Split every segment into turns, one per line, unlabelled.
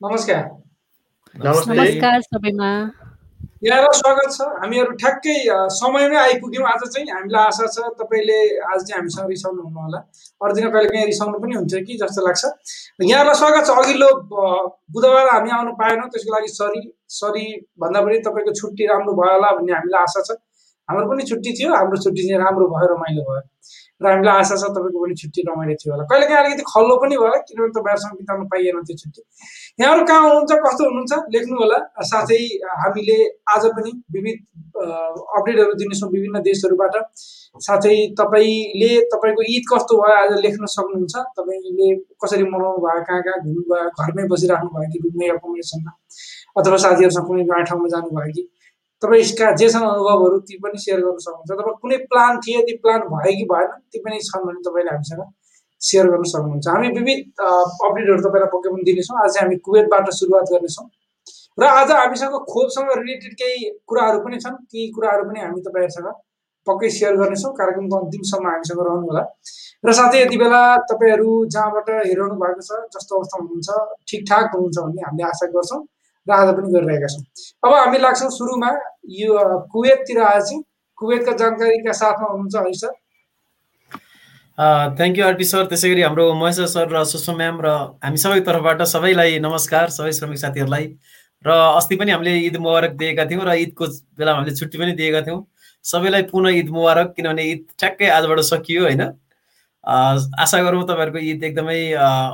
नमस्कार।
नमस्कार सबैमा।
यहाँलाई स्वागत छ। हामीहरू ठ्याक्कै समयमै आइपुग्यौँ। आज चाहिँ हामीलाई आशा छ तपाईँले आज चाहिँ हामीसँग रिसाउनु हुनु होला। अरू दिन कहिले काहीँ रिसाउनु पनि हुन्छ कि जस्तो लाग्छ। यहाँलाई स्वागत छ। अघिल्लो बुधबार हामी आउनु पाएनौँ। त्यसको लागि सरी सरी भन्दा पनि तपाईँको छुट्टी राम्रो भयो होला भन्ने हामीलाई आशा छ। हाम्रो पनि छुट्टी थियो। हाम्रो छुट्टी चाहिँ राम्रो भयो रमाइलो भयो। र हामीलाई आशा छ तपाईँको पनि छुट्टी रमाइलो थियो होला। कहिले काहीँ अलिकति खल्लो पनि भयो किनभने तपाईँहरूसँग बिताउनु पाइएन त्यो छुट्टी। यहाँहरू कहाँ हुनुहुन्छ कस्तो हुनुहुन्छ लेख्नु होला। साथै हामीले आज पनि विविध अपडेटहरू दिनेछौँ विभिन्न देशहरूबाट। साथै तपाईँले तपाईँको ईद कस्तो भयो आज लेख्न सक्नुहुन्छ। तपाईँले कसरी मनाउनु भयो कहाँ कहाँ घुम्नु भयो घरमै बसिराख्नु भयो कि रुममै एकोमोडेसनमा अथवा साथीहरूसँग कुनै नयाँ ठाउँमा जानुभयो कि? तपाईँका जे छन् अनुभवहरू ती पनि सेयर गर्न सक्नुहुन्छ। तपाईँ कुनै प्लान थिए ती प्लान भयो कि भएन ती पनि छन् भने तपाईँले हामीसँग सेयर गर्न सक्नुहुन्छ। हामी विविध अपडेटहरू तपाईँलाई पक्कै पनि दिनेछौँ। आज हामी कुवेतबाट सुरुवात गर्नेछौँ। र आज हामीसँग खोपसँग रिलेटेड केही कुराहरू पनि छन्। ती कुराहरू पनि हामी तपाईँहरूसँग पक्कै सेयर गर्नेछौँ। कार्यक्रमको अन्तिमसम्म हामीसँग रहनु होला र साथै यति बेला तपाईँहरू जहाँबाट हेरिरहनु भएको छ जस्तो अवस्था हुनुहुन्छ ठिकठाक हुनुहुन्छ भन्ने हामीले आशा गर्छौँ। र आज पनि गरिरहेका छौँ अब हामी लाग्छौँ सुरुमा यो कुवेततिर आज कुवेतका जानकारीका साथमा हुनुहुन्छ है sir
thank you RP sir त्यसै गरी हाम्रो महेश सर र सुषमा म्याम र हामी सबै तर्फबाट सबैलाई नमस्कार सबै श्रमिक साथीहरूलाई र अस्ति पनि हामीले ईद मुबारक दिएका थियौँ र ईदको बेलामा हामीले छुट्टी पनि दिएका थियौँ सबैलाई पुनः ईद मुबारक किनभने ईद ठ्याक्कै आजबाट सकियो होइन आशा गरौँ तपाईँहरूको ईद एकदमै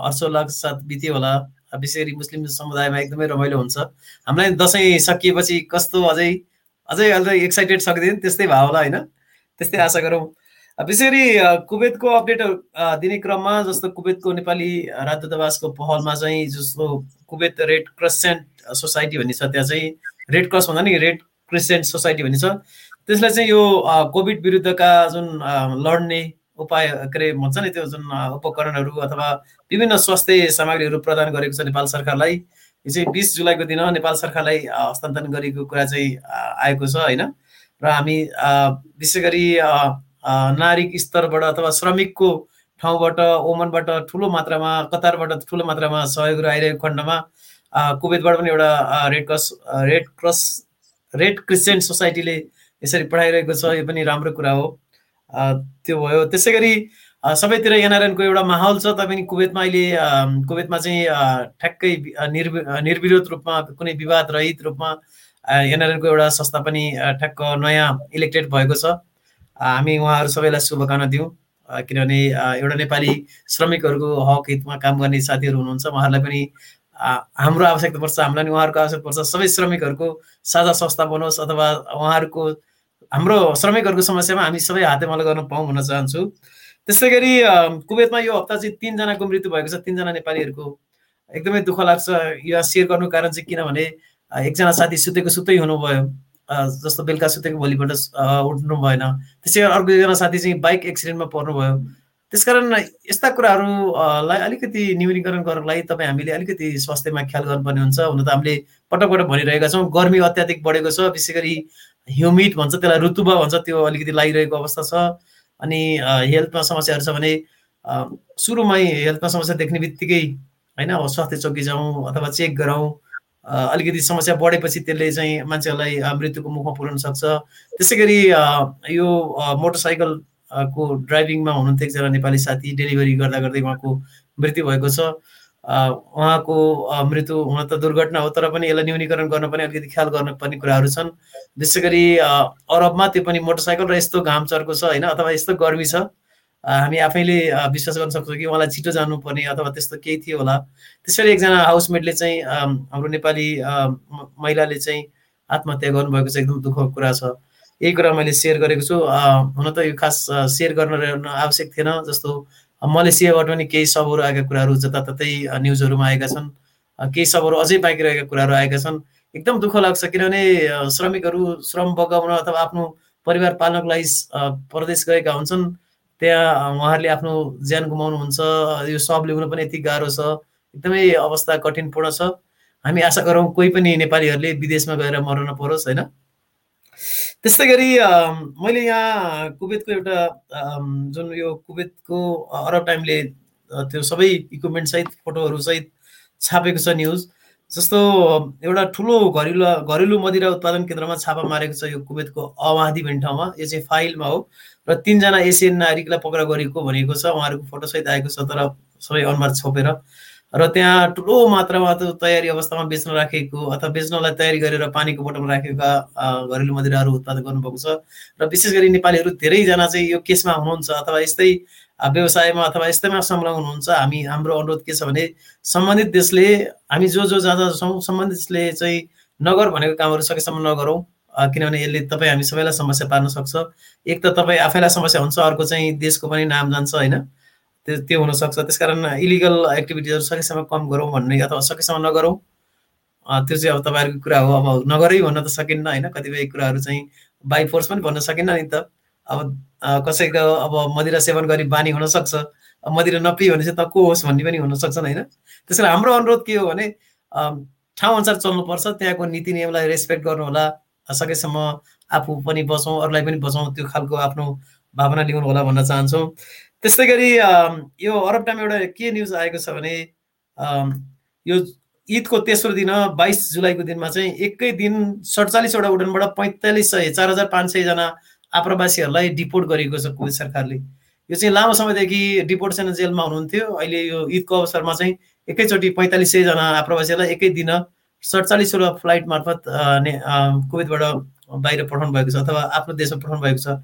हर्षोल्लास साथ बित्यो होला विशेष गरी मुस्लिम समुदायमा एकदमै रमाइलो हुन्छ। हामीलाई दसैँ सकिएपछि कस्तो अझै अझै अझै एक्साइटेड सक्दैन त्यस्तै भयो होला होइन? त्यस्तै आशा गरौँ। विशेष गरी कुवेतको अपडेट दिने क्रममा जस्तो कुवेतको नेपाली राजदूतावासको पहलमा चाहिँ जस्तो कुवेत रेड क्रिसेन्ट सोसाइटी भन्ने छ त्यहाँ चाहिँ रेड क्रस भन्दा नि रेड क्रिसेन्ट सोसाइटी भन्ने छ। त्यसलाई चाहिँ यो कोभिड विरुद्धका जुन लड्ने उपाय के अरे भन्छ नि त्यो जुन उपकरणहरू अथवा विभिन्न स्वास्थ्य सामग्रीहरू प्रदान गरेको छ नेपाल सरकारलाई। यो चाहिँ बिस जुलाईको दिन नेपाल सरकारलाई हस्तान्तरण गरेको कुरा चाहिँ आएको छ होइन? र हामी विशेष गरी नागरिक स्तरबाट अथवा श्रमिकको ठाउँबाट ओमनबाट ठुलो मात्रामा कतारबाट ठुलो मात्रामा सहयोगहरू आइरहेको खण्डमा कुवेतबाट पनि एउटा red cross red cross red Christian सोसाइटीले यसरी पठाइरहेको छ। यो पनि राम्रो कुरा हो। त्यो भयो। त्यसै गरी सबैतिर एनआरएनको एउटा माहौल छ तपाईँ कुवेतमा अहिले कुवेतमा चाहिँ ठ्याक्कै निर्वि निर्विरोध रूपमा कुनै विवाद रहित रूपमा एनआरएनको एउटा संस्था पनि ठ्याक्क नयाँ इलेक्टेड भएको छ। हामी उहाँहरू सबैलाई शुभकामना दिउँ। किनभने एउटा नेपाली श्रमिकहरूको हक हितमा काम गर्ने साथीहरू हुनुहुन्छ। उहाँहरूलाई पनि हाम्रो आवश्यकता पर्छ हामीलाई पनि उहाँहरूको आवश्यकता पर्छ। सबै श्रमिकहरूको साझा संस्था बनोस् अथवा उहाँहरूको हाम्रो श्रमिकहरूको समस्यामा हामी सबै हातेमालो गर्न पाऊँ भन्न चाहन्छु। त्यस्तै गरी कुवेतमा यो हप्ता चाहिँ तिनजनाको मृत्यु भएको छ तिनजना नेपालीहरूको। एकदमै दुःख लाग्छ यो सेयर गर्नु कारण चाहिँ किनभने एकजना साथी सुतेको सुत्तै हुनुभयो। जस्तो बेलुका सुतेको भोलिपल्ट उठ्नु भएन। त्यसै गरी अर्को एकजना साथी चाहिँ बाइक एक्सिडेन्टमा पर्नुभयो। त्यसकारण यस्ता कुराहरूलाई अलिकति न्यूनीकरण गर्नको लागि तपाईँ हामीले अलिकति स्वास्थ्यमा ख्याल गर्नुपर्ने हुन्छ। हुन त हामीले पटक पटक भनिरहेका छौँ गर्मी अत्याधिक बढेको छ विशेष गरी ह्युमिड भन्छ त्यसलाई ऋतुबा भन्छ त्यो अलिकति लागिरहेको अवस्था छ। अनि हेल्थमा समस्याहरू छ भने सुरुमै हेल्थमा समस्या देख्ने बित्तिकै होइन अब स्वास्थ्य चौकी जाउँ अथवा चेक गरौँ। अलिकति समस्या बढेपछि त्यसले चाहिँ मान्छेहरूलाई मृत्युको मुखमा पुर्याउन सक्छ। त्यसै गरी यो मोटरसाइकल को ड्राइभिङमा हुनुहुन्थ्यो एकजना नेपाली साथी डेलिभरी गर्दा गर्दै उहाँको मृत्यु भएको छ। उहाँको मृत्यु हुन त दुर्घटना हो तर पनि यसलाई न्यूनीकरण गर्न पनि अलिकति ख्याल गर्नुपर्ने कुराहरू छन्। विशेष गरी अरबमा त्यो पनि मोटरसाइकल र यस्तो घाम चर्को छ होइन अथवा यस्तो गर्मी छ हामी आफैले विश्वास गर्न सक्छौँ कि उहाँलाई छिटो जानुपर्ने अथवा त्यस्तो केही थियो होला। त्यसरी एकजना हाउसमेटले चाहिँ हाम्रो नेपाली महिलाले चाहिँ आत्महत्या गर्नुभएको चाहिँ एकदम दुःखको कुरा छ। यही कुरा मैले सेयर गरेको छु। हुन त यो खास सेयर गर्न आवश्यक थिएन जस्तो मलेसियाबाट पनि केही सबहरू आएका कुराहरू जताततै न्युजहरूमा आएका छन्। केही सबहरू अझै बाँकी रहेका कुराहरू आएका छन्। एकदम दुःख लाग्छ किनभने श्रमिकहरू श्रम बगाउन अथवा आफ्नो परिवार पाल्नको लागि प्रदेश गएका हुन्छन्। त्यहाँ उहाँहरूले आफ्नो ज्यान गुमाउनुहुन्छ। यो सब ल्याउनु पनि यति गाह्रो छ। एकदमै अवस्था कठिनपूर्ण छ। हामी आशा गरौँ कोही पनि नेपालीहरूले विदेशमा गएर मर्न नपरोस् होइन? त्यस्तै गरी मैले यहाँ कुवेतको एउटा जुन यो कुवेतको अरब टाइमले त्यो सबै इक्विपमेन्ट सहित फोटोहरू सहित छापेको छ न्युज जस्तो एउटा ठुलो घरेलु घरेलु मदिरा उत्पादन केन्द्रमा छापा मारेको छ यो कुवेतको अवादी भन्ने ठाउँमा यो चाहिँ फाइलमा हो र तिनजना एसियन नागरिकलाई पक्राउ गरेको भनेको छ उहाँहरूको फोटोसहित आएको छ तर सबै अनुहार छोपेर। र त्यहाँ ठुलो मात्रामा त्यो तयारी अवस्थामा बेच्न राखेको अथवा बेच्नलाई तयारी गरेर पानीको बोटलमा राखेका घरेलु मदिराहरू उत्पादन गर्नुभएको छ। र विशेष गरी नेपालीहरू धेरैजना चाहिँ यो केसमा हुनुहुन्छ अथवा यस्तै व्यवसायमा अथवा यस्तैमा संलग्न हुनुहुन्छ। हामी हाम्रो अनुरोध के छ भने सम्बन्धित देशले हामी जो जो जहाँ जहाँ छौँ सम्बन्धित देशले चाहिँ नगर भनेको कामहरू सकेसम्म नगरौँ। किनभने यसले तपाईँ हामी सबैलाई समस्या पार्न सक्छ। एक त तपाईँ आफैलाई समस्या हुन्छ अर्को चाहिँ देशको पनि नाम जान्छ होइन? त्यो हुनसक्छ। त्यस कारण इलिगल एक्टिभिटिजहरू सकेसम्म कम गरौँ भन्ने अथवा सकेसम्म नगरौँ त्यो चाहिँ अब तपाईँहरूको कुरा हो। अब नगरै भन्न त सकिन्न होइन? कतिपय कुराहरू चाहिँ बाई फोर्स पनि भन्न सकिन्न नि त। अब कसैको अब मदिरा सेवन गरी बानी हुनसक्छ मदिरा नपियो भने चाहिँ त को होस् भन्ने पनि हुनसक्छ होइन? त्यस कारण हाम्रो अनुरोध के हो भने ठाउँ अनुसार चल्नुपर्छ त्यहाँको नीति नियमलाई रेस्पेक्ट गर्नु होला सकेसम्म आफू पनि बचौँ अरूलाई पनि बचाउँ त्यो खालको आफ्नो भावना लिउनु होला भन्न चाहन्छौँ। त्यस्तै गरी यो अरब टाइम एउटा के न्युज आएको छ भने यो ईदको तेस्रो दिन बाइस जुलाईको दिनमा चाहिँ एकै दिन सडचालिसवटा उडानबाट पैँतालिस सय चार हजार पाँच सयजना आप्रवासीहरूलाई डिपोर्ट गरिएको छ कुवेत सरकारले। यो चाहिँ लामो समयदेखि डिपोर्टेसन जेलमा हुनुहुन्थ्यो। अहिले यो ईदको अवसरमा चाहिँ एकैचोटि पैँतालिस सयजना आप्रवासीलाई एकै दिन सडचालिसवटा फ्लाइट मार्फत कुवेतबाट बाहिर पठाउनु भएको छ अथवा आफ्नो देशमा पठाउनु भएको छ।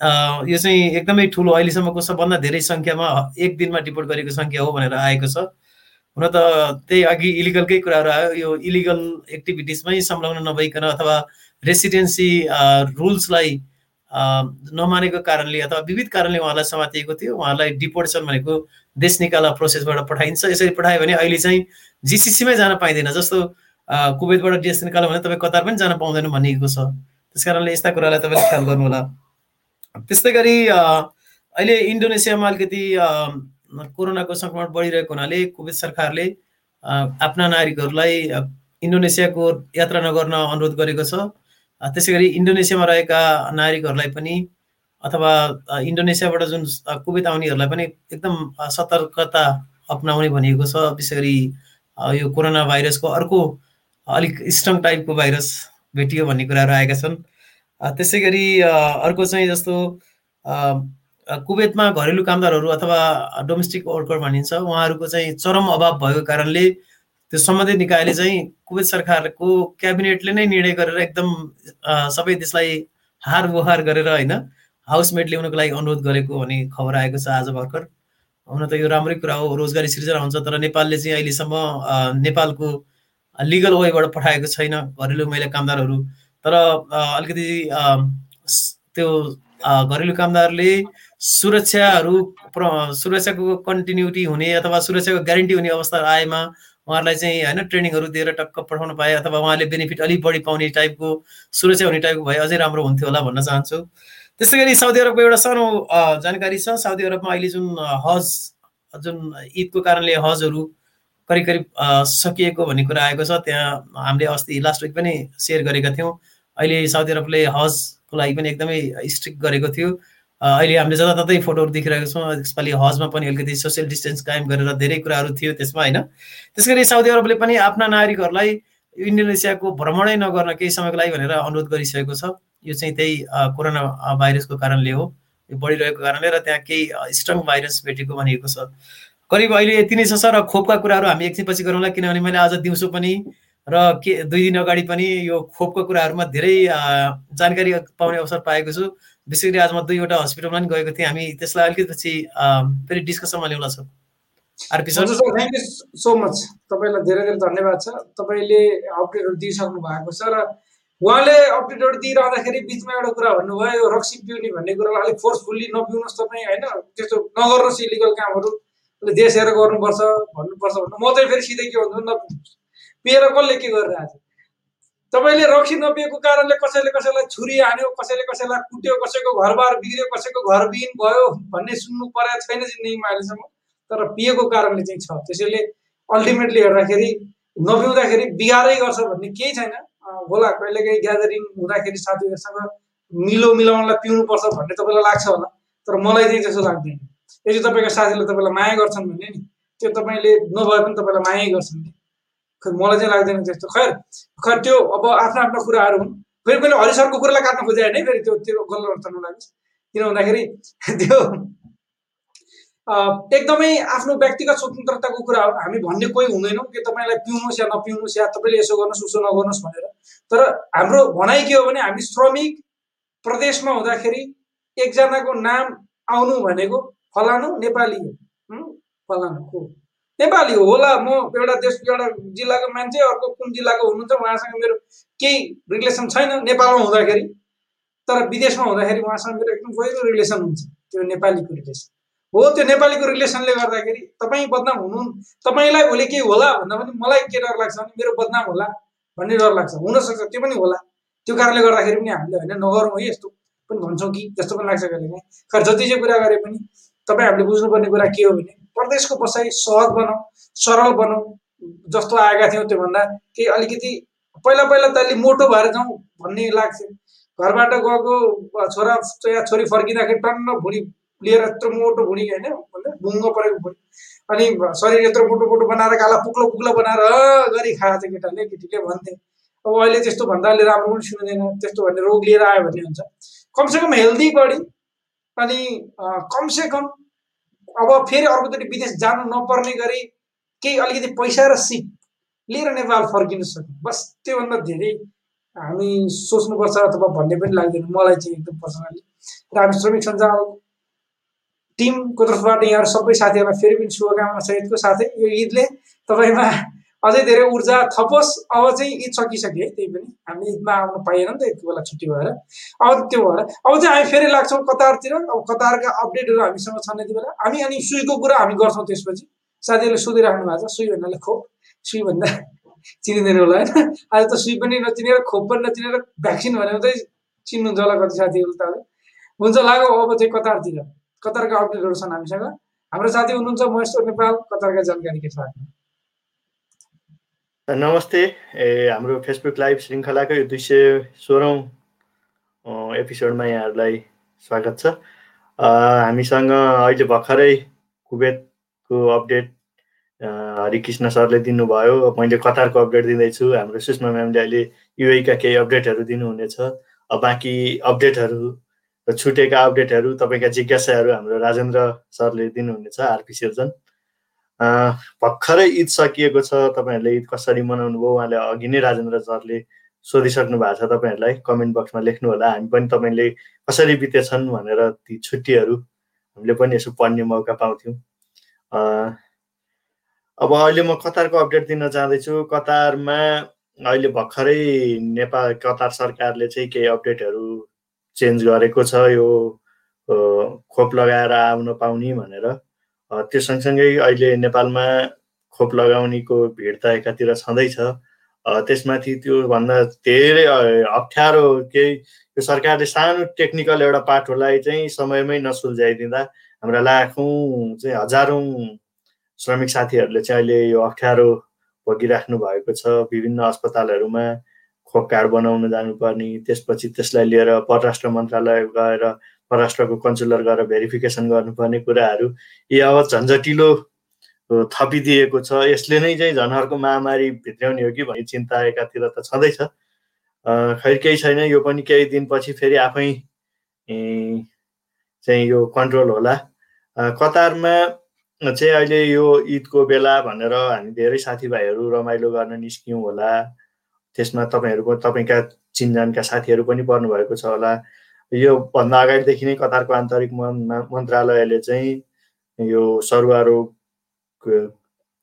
यो चाहिँ एकदमै ठुलो अहिलेसम्मको सबभन्दा धेरै सङ्ख्यामा एक दिनमा डिपोर्ट गरेको सङ्ख्या हो भनेर आएको छ। हुन त त्यही अघि इलिगलकै कुराहरू आयो। यो इलिगल एक्टिभिटिजमै संलग्न नभइकन अथवा रेसिडेन्सी रुल्सलाई नमानेको कारणले अथवा विविध कारणले उहाँलाई समातिएको थियो। उहाँलाई डिपोर्टेसन भनेको देश निकाला प्रोसेसबाट पठाइन्छ। यसरी पठायो भने अहिले चाहिँ जिसिसीमै जान पाइँदैन जस्तो कुवेतबाट देश निकाल्यो भने तपाईँ कतार पनि जान पाउँदैन भनिएको छ। त्यस कारणले यस्ता कुरालाई तपाईँले ख्याल गर्नु होला त्यस्तै गरी अहिले इन्डोनेसियामा अलिकति कोरोनाको सङ्क्रमण बढिरहेको हुनाले कुवेत सरकारले आफ्ना नागरिकहरूलाई इन्डोनेसियाको यात्रा नगर्न अनुरोध गरेको छ। त्यसै गरी इन्डोनेसियामा रहेका नागरिकहरूलाई पनि अथवा इन्डोनेसियाबाट जुन कुवेत आउनेहरूलाई पनि एकदम सतर्कता अप्नाउने भनिएको छ। विशेष गरी यो कोरोना भाइरसको अर्को अलिक स्ट्रङ टाइपको भाइरस भेटियो भन्ने कुराहरू आएका छन्। त्यसै गरी अर्को चाहिँ जस्तो कुवेतमा घरेलु कामदारहरू अथवा डोमेस्टिक वर्कर भनिन्छ उहाँहरूको चाहिँ चरम अभाव भएको कारणले त्यो सम्बन्धित निकायले चाहिँ कुवेत सरकारको क्याबिनेटले नै निर्णय गरेर एकदम सबै देशलाई हार वहार गरेर होइन हाउसमेट ल्याउनको लागि अनुरोध गरेको भन्ने खबर आएको छ आज भर्खर। हुन त यो राम्रै कुरा हो रोजगारी सिर्जना हुन्छ तर नेपालले चाहिँ अहिलेसम्म नेपालको लिगल वेबाट पठाएको छैन घरेलु महिला कामदारहरू। तर अलिकति त्यो घरेलु कामदारले सुरक्षाहरू सुरक्षाको कन्टिन्युटी हुने अथवा सुरक्षाको ग्यारेन्टी हुने अवस्था आएमा उहाँहरूलाई चाहिँ होइन ट्रेनिङहरू दिएर टक्क पठाउन पाए अथवा उहाँले बेनिफिट अलिक बढी पाउने टाइपको सुरक्षा हुने टाइपको भए अझै राम्रो हुन्थ्यो होला भन्न चाहन्छु। त्यस्तै गरी साउदी अरबको एउटा सानो जानकारी छ। साउदी अरबमा अहिले जुन हज जुन ईदको कारणले हजहरू करिब करिब सकिएको भन्ने कुरा आएको छ। त्यहाँ हामीले अस्ति लास्ट विक पनि सेयर गरेका थियौँ। अहिले साउदी अरबले हजको लागि पनि एकदमै स्ट्रिक्ट गरेको थियो। अहिले हामीले जताततै फोटोहरू देखिरहेको छौँ यसपालि हजमा पनि अलिकति सोसियल डिस्टेन्स कायम गरेर धेरै कुराहरू थियो त्यसमा होइन? त्यस गरी साउदी अरबले पनि आफ्ना नागरिकहरूलाई इन्डोनेसियाको भ्रमणै नगर्न केही समयको लागि भनेर अनुरोध गरिसकेको छ। यो चाहिँ त्यही कोरोना भाइरसको कारणले हो। यो बढिरहेको कारणले र त्यहाँ केही स्ट्रङ भाइरस भेटेको भनिएको छ। करिब अहिले यति नै छ सर। खोपका कुराहरू हामी एकछिनपछि गरौँला किनभने मैले आज दिउँसो पनि र के दुई दिन अगाडि पनि यो खोपको कुराहरूमा धेरै जानकारी पाउने अवसर पाएको छु। विशेष गरी आज म दुईवटा हस्पिटलमा पनि गएको थिएँ। हामी त्यसलाई अलिकति पछि फेरि डिस्कसनमा ल्याउला छौँ
थ्याङ्क यू सो मच तपाईँलाई धेरै धेरै धन्यवाद छ। तपाईँले अपडेटहरू दिइसक्नु भएको छ र उहाँले अपडेटहरू दिइरहँदाखेरि बिचमा एउटा कुरा भन्नुभयो रक्सी पिउने भन्ने कुरालाई अलिक फोर्सफुल्ली नपिउनुहोस् तपाईँ होइन? त्यस्तो नगर्नुहोस् इलिगल कामहरू। देश हेरेर गर्नुपर्छ भन्नुपर्छ भन्नु। म चाहिँ फेरि सिधै के भन्छु नपिउनुहोस् पिएर कसले के गरिरहेको तपाईँले रक्सी नपिएको कारणले कसैले कसैलाई छुरी हान्यो कसैले कसैलाई कुट्यो कसैको घरबार बिग्रियो कसैको घर बिहिन भयो भन्ने सुन्नु परेको छैन जिन्दगीमा अहिलेसम्म तर पिएको कारणले चाहिँ छ। त्यसैले अल्टिमेटली हेर्दाखेरि नपिउँदाखेरि बिगारै गर्छ भन्ने केही छैन। होला कहिले काहीँ ग्यादरिङ हुँदाखेरि साथीहरूसँग मिलो मिलाउनलाई पिउनुपर्छ भन्ने तपाईँलाई लाग्छ होला तर मलाई चाहिँ त्यस्तो लाग्दैन। यदि तपाईँको साथीले तपाईँलाई माया गर्छन् भने नि त्यो तपाईँले नभए पनि तपाईँलाई माया गर्छन् खै मलाई चाहिँ लाग्दैन त्यस्तो। खैर खैर त्यो अब आफ्ना आफ्ना कुराहरू हुन्। फेरि मैले हरिसरको कुरालाई काट्न खोजेँ होइन फेरि त्यो त्यो गल्लो अर्थ नलागोस् किन भन्दाखेरि त्यो एकदमै आफ्नो व्यक्तिगत स्वतन्त्रताको कुरा हो। हामी भन्ने कोही हुँदैनौँ कि तपाईँलाई पिउनुहोस् या नपिउनुहोस् या तपाईँले यसो गर्नुहोस् उसो नगर्नुहोस् भनेर। तर हाम्रो भनाइ के हो भने हामी श्रमिक प्रदेशमा हुँदाखेरि एकजनाको नाम आउनु भनेको फलानु नेपाली हो। फलानु को नेपाली होला म एउटा देश एउटा जिल्लाको मान्छे अर्को कुन जिल्लाको हुनुहुन्छ उहाँसँग मेरो केही रिलेसन छैन नेपालमा हुँदाखेरि तर विदेशमा हुँदाखेरि उहाँसँग मेरो एकदम गहिरो रिलेसन हुन्छ त्यो नेपालीको रिलेसन हो त्यो नेपालीको रिलेसनले गर्दाखेरि तपाईँ बदनाम हुनु तपाईँलाई भोलि केही होला भन्दा पनि मलाई के डर लाग्छ भने मेरो बदनाम होला भन्ने डर लाग्छ हुनसक्छ त्यो पनि होला। त्यो कारणले गर्दाखेरि पनि हामीले होइन नगरौँ है यस्तो पनि भन्छौँ कि जस्तो पनि लाग्छ कहिले काहीँ खै जति चाहिँ कुरा गरे पनि तपाईँ हामीले बुझ्नुपर्ने कुरा के हो भने प्रदेशको बसाइ सहज बनाऊ सरल बनाऊ जस्तो आएका थियौँ त्योभन्दा। केही अलिकति पहिला पहिला त अलिक मोटो भएर जाउँ भन्ने लाग्थ्यो। घरबाट गएको छोरा या छोरी फर्किँदाखेरि टन्न भुँडी लिएर यत्रो मोटो भुँडी होइन भुङ्गो परेको भुँडी। अनि शरीर यत्रो मोटो मोटो बनाएर गाला पुक्लो पुक्लो बनाएर गरी खाएको थियो केटाले केटीले भन्थे। अब अहिले त्यस्तो भन्दा अहिले राम्रो पनि सुन्दैन त्यस्तो भन्ने रोग लिएर आयो भन्ने हुन्छ। कमसेकम हेल्दी बडी अनि कमसेकम अब फेरि अर्कोचोटि विदेश जानु नपर्ने गरी केही अलिकति पैसा र सिप लिएर नेपाल फर्किनु सक्नु बस त्योभन्दा धेरै हामी सोच्नुपर्छ अथवा भन्ने पनि लाग्दैन। मलाई चाहिँ एकदम पर्सनली र हामी श्रमिक सञ्जाल टिमको तर्फबाट यहाँहरू सबै साथीहरूलाई फेरि पनि शुभकामना सहितको साथै यो ईदले तपाईँमा अझै धेरै ऊर्जा थपोस्। अब चाहिँ ईद सकिसक्यो है त्यही पनि। हामी ईदमा आउनु पाइएन नि त यति बेला छुट्टी भएर। अब त्यो भएर अब चाहिँ हामी फेरि लाग्छौँ कतारतिर। अब कतारका अपडेटहरू हामीसँग छन् यति बेला। हामी अनि सुईको कुरा हामी गर्छौँ त्यसपछि। साथीहरूले सोधिराख्नु भएको छ सुई भन्नाले खोप। सुई भन्दा चिनिँदैन होला होइन? आज त सुई पनि नचिनेर खोप पनि नचिनेर भ्याक्सिन भनेर चाहिँ चिन्नुहुन्छ होला कति साथीहरू त हुन्छ लाग्यो अब चाहिँ कतारतिर। कतारका अपडेटहरू छन् हामीसँग। हाम्रो साथी हुनुहुन्छ महेश्वर नेपाल कतारका जानकारी के छ
नमस्ते ए हाम्रो फेसबुक लाइभ श्रृङ्खलाको यो दुई सय सोह्रौँ एपिसोडमा यहाँहरूलाई स्वागत छ। हामीसँग अहिले भर्खरै कुवेतको अपडेट हरिकृष्ण सरले दिनुभयो। मैले कतारको अपडेट दिँदैछु। हाम्रो सुषमा म्यामले अहिले युएका केही अपडेटहरू दिनुहुनेछ। बाँकी अपडेटहरू र छुटेका अपडेटहरू तपाईँका जिज्ञासाहरू हाम्रो राजेन्द्र सरले दिनुहुनेछ आरपी सिर्जन भर्खरै ईद सकिएको छ तपाईँहरूले ईद कसरी मनाउनु भयो? उहाँले अघि नै राजेन्द्र सरले सोधिसक्नु भएको छ तपाईँहरूलाई कमेन्ट बक्समा लेख्नु होला। हामी पनि तपाईँले कसरी बितेछन् भनेर ती छुट्टीहरू हामीले पनि यसो पढ्ने मौका पाउँथ्यौँ। अब अहिले म कतारको अपडेट दिन चाहँदैछु कतारमा अहिले भर्खरै नेपाल कतार सरकारले चाहिँ केही अपडेटहरू चेन्ज गरेको छ यो खोप लगाएर आउन पाउने भनेर। त्यो सँगसँगै अहिले नेपालमा खोप लगाउनेको भिड त एकातिर छँदैछ। त्यसमाथि त्योभन्दा धेरै अप्ठ्यारो केही यो सरकारले सानो टेक्निकल एउटा पाठोलाई चाहिँ समयमै नसुल्झाइदिँदा हाम्रा लाखौँ चाहिँ हजारौँ श्रमिक साथीहरूले चाहिँ अहिले यो अप्ठ्यारो भोगिराख्नु भएको छ। विभिन्न अस्पतालहरूमा खोप कार्ड बनाउन जानुपर्ने त्यसपछि त्यसलाई लिएर परराष्ट्र मन्त्रालय गएर परराष्ट्रको कन्सुलर गएर भेरिफिकेसन गर्नुपर्ने कुराहरू यी अब झन्झटिलो थपिदिएको छ। यसले नै चाहिँ झन् अर्को महामारी भित्र्याउने हो कि भन्ने चिन्ता एकातिर त छँदैछ। खै केही छैन। यो पनि केही दिनपछि फेरि आफै चाहिँ यो कन्ट्रोल होला। कतारमा चाहिँ अहिले यो ईदको बेला भनेर हामी धेरै साथीभाइहरू रमाइलो गर्न निस्क्यौँ होला। त्यसमा तपाईँहरूको तपाईँका चिनजानका साथीहरू पनि पर्नुभएको छ होला। योभन्दा अगाडिदेखि नै कतारको आन्तरिक मन्त्रालयले चाहिँ यो सरुवा रोग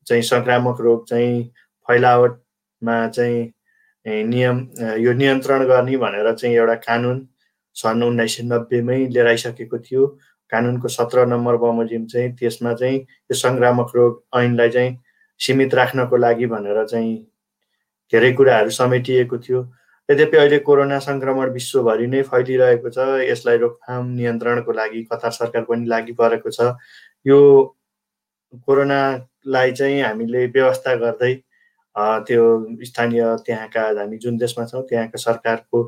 चाहिँ सङ्क्रामक रोग चाहिँ फैलावटमा चाहिँ नियम यो नियन्त्रण गर्ने भनेर चाहिँ एउटा कानुन सन् उन्नाइस सय नब्बेमै लिएर आइसकेको थियो। कानुनको सत्र नम्बर बमोजिम चाहिँ त्यसमा चाहिँ यो सङ्क्रामक रोग ऐनलाई चाहिँ सीमित राख्नको लागि भनेर चाहिँ धेरै कुराहरू समेटिएको थियो। यद्यपि अहिले कोरोना सङ्क्रमण विश्वभरि नै फैलिरहेको छ यसलाई रोकथाम नियन्त्रणको लागि कतार सरकार पनि लागि परेको छ। यो कोरोनालाई चाहिँ हामीले व्यवस्था गर्दै त्यो स्थानीय त्यहाँका हामी जुन देशमा छौँ त्यहाँका सरकारको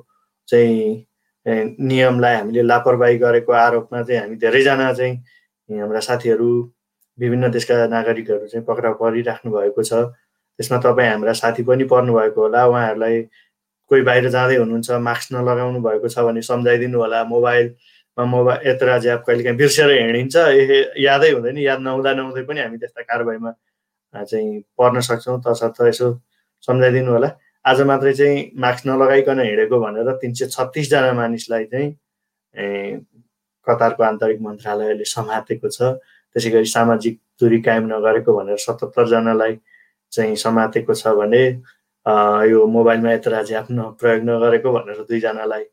चाहिँ नियमलाई हामीले लापरवाही गरेको आरोपमा चाहिँ हामी धेरैजना चाहिँ हाम्रा साथीहरू विभिन्न देशका नागरिकहरू चाहिँ पक्राउ परिराख्नु भएको छ। त्यसमा तपाईँ हाम्रा साथी पनि पर्नुभएको होला। उहाँहरूलाई कोही बाहिर जाँदै हुनुहुन्छ मास्क नलगाउनु भएको छ भने सम्झाइदिनु होला। मोबाइलमा मोबाइल यत्र ज्याप कहिले काहीँ बिर्सेर हिँडिन्छ ए यादै हुँदैन याद नहुँदा नहुँदै पनि हामी त्यस्ता कारवाहीमा चाहिँ पर्न सक्छौँ। तसर्थ यसो सम्झाइदिनु होला। आज मात्रै चाहिँ मास्क नलगाइकन हिँडेको भनेर तिन सय छत्तिसजना मानिसलाई चाहिँ कतारको आन्तरिक मन्त्रालयले समातेको छ। त्यसै गरी सामाजिक दूरी कायम नगरेको भनेर सतहत्तरजनालाई चाहिँ समातेको छ भने यो मोबाइलमा यत्र झ्याप्न प्रयोग नगरेको भनेर दुईजनालाई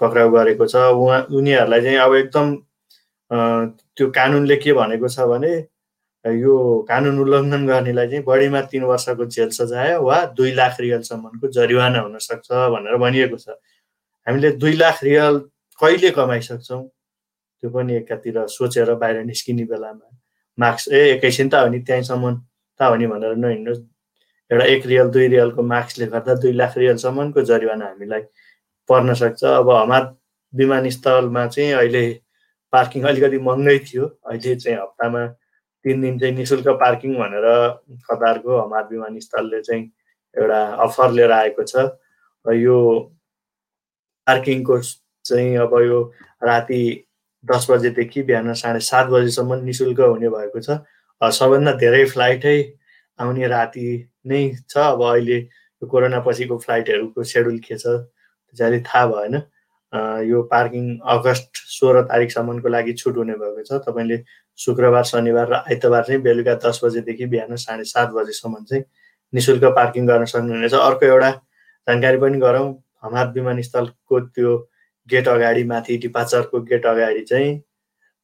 पक्राउ गरेको छ। उहाँ उनीहरूलाई चाहिँ अब एकदम त्यो कानुनले के भनेको छ भने यो कानुन उल्लङ्घन गर्नेलाई चाहिँ बढीमा तिन वर्षको जेल सजाय वा दुई लाख रियलसम्मको जरिवाना हुनसक्छ भनेर भनिएको छ। हामीले दुई लाख रियल कहिले कमाइसक्छौँ? त्यो पनि एकातिर सोचेर बाहिर निस्किने बेलामा। मार्क्स ए एकैछिन त हो नि त्यहीँसम्म त हो नि भनेर नहिँड्नुहोस्। एउटा एक रियल दुई रियलको मार्क्सले गर्दा दुई लाख रियलसम्मको जरिवाना हामीलाई पर्न सक्छ। अब हमार विमानस्थलमा चाहिँ अहिले पार्किङ अलिकति महँगै थियो। अहिले चाहिँ हप्तामा तिन दिन चाहिँ नि शुल्क पार्किङ भनेर कतारको हमार विमानस्थलले चाहिँ एउटा अफर लिएर आएको छ। र यो पार्किङको चाहिँ अब यो राति दस बजेदेखि बिहान साढे सात बजीसम्म नि शुल्क हुने भएको छ। सबभन्दा धेरै फ्लाइटै आउने राति नै छ। अब अहिले यो कोरोना पछिको फ्लाइटहरूको सेड्युल के छ त्यो थाहा भएन। यो पार्किङ अगस्त सोह्र तारिकसम्मको लागि छुट हुने भएको छ। तपाईँले शुक्रबार शनिबार र आइतबार चाहिँ बेलुका दस बजेदेखि बिहान साढे सात बजीसम्म चाहिँ नि शुल्क पार्किङ गर्न सक्नुहुनेछ। अर्को एउटा जानकारी पनि गरौँ हमार विमानस्थलको त्यो गेट अगाडि माथि डिपाचरको गेट अगाडि चाहिँ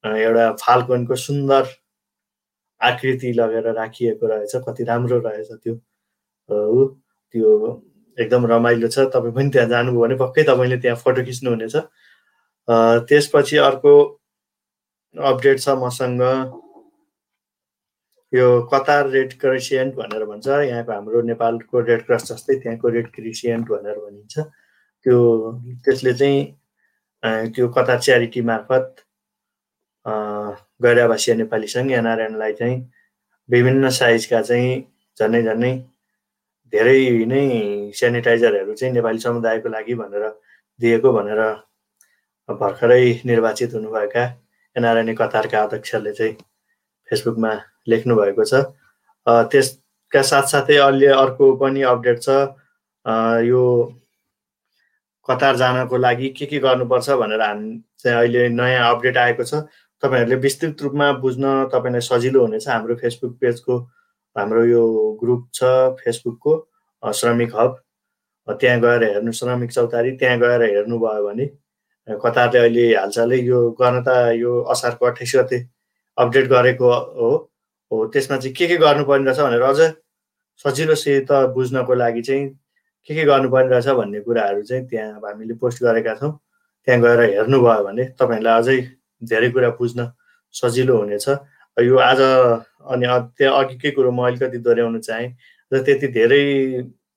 एउटा फाल्कनको सुन्दर आकृति लगेर राखिएको रहेछ कति राम्रो रहेछ त्यो। ऊ त्यो एकदम रमाइलो छ। तपाईँ पनि त्यहाँ जानुभयो भने पक्कै तपाईँले त्यहाँ फोटो खिच्नुहुनेछ। त्यसपछि अर्को अपडेट छ मसँग। यो कतार रेड क्रिसियन्ट भनेर भन्छ। यहाँको हाम्रो नेपालको रेड क्रस जस्तै त्यहाँको रेड क्रिसियन्ट भनेर भनिन्छ। त्यो त्यसले चाहिँ त्यो कतार च्यारिटी मार्फत गैरावासीय नेपाली सङ्घ एनआरएनलाई चाहिँ विभिन्न साइजका चाहिँ झन्डै झन्डै धेरै नै सेनिटाइजरहरू चाहिँ नेपाली समुदायको लागि भनेर दिएको भनेर भर्खरै निर्वाचित हुनुभएका एनआरएनए कतारका अध्यक्षले चाहिँ फेसबुकमा लेख्नु भएको छ त्यसका साथसाथै अहिले अर्को पनि अपडेट छ। यो कतार जानको लागि के के गर्नुपर्छ भनेर हामी चाहिँ अहिले नयाँ अपडेट आएको छ। तपाईँहरूले विस्तृत रूपमा बुझ्न तपाईँलाई सजिलो हुनेछ। हाम्रो फेसबुक पेजको हाम्रो यो ग्रुप छ फेसबुकको श्रमिक हब। त्यहाँ गएर हेर्नु श्रमिक चौतारी त्यहाँ गएर हेर्नुभयो भने कतारले अहिले हालसालै यो गर्न त यो असारको अठाइस गते अपडेट गरेको हो। हो त्यसमा चाहिँ के के गर्नुपर्ने रहेछ भनेर अझ सजिलोसित बुझ्नको लागि चाहिँ के के गर्नुपर्ने रहेछ भन्ने कुराहरू चाहिँ त्यहाँ हामीले पोस्ट गरेका छौँ। त्यहाँ गएर हेर्नुभयो भने तपाईँहरूलाई अझै धेरै कुरा बुझ्न सजिलो हुनेछ। यो आज अनि त्यहाँ अघिकै कुरो म अलिकति दोहोऱ्याउन चाहेँ र त्यति धेरै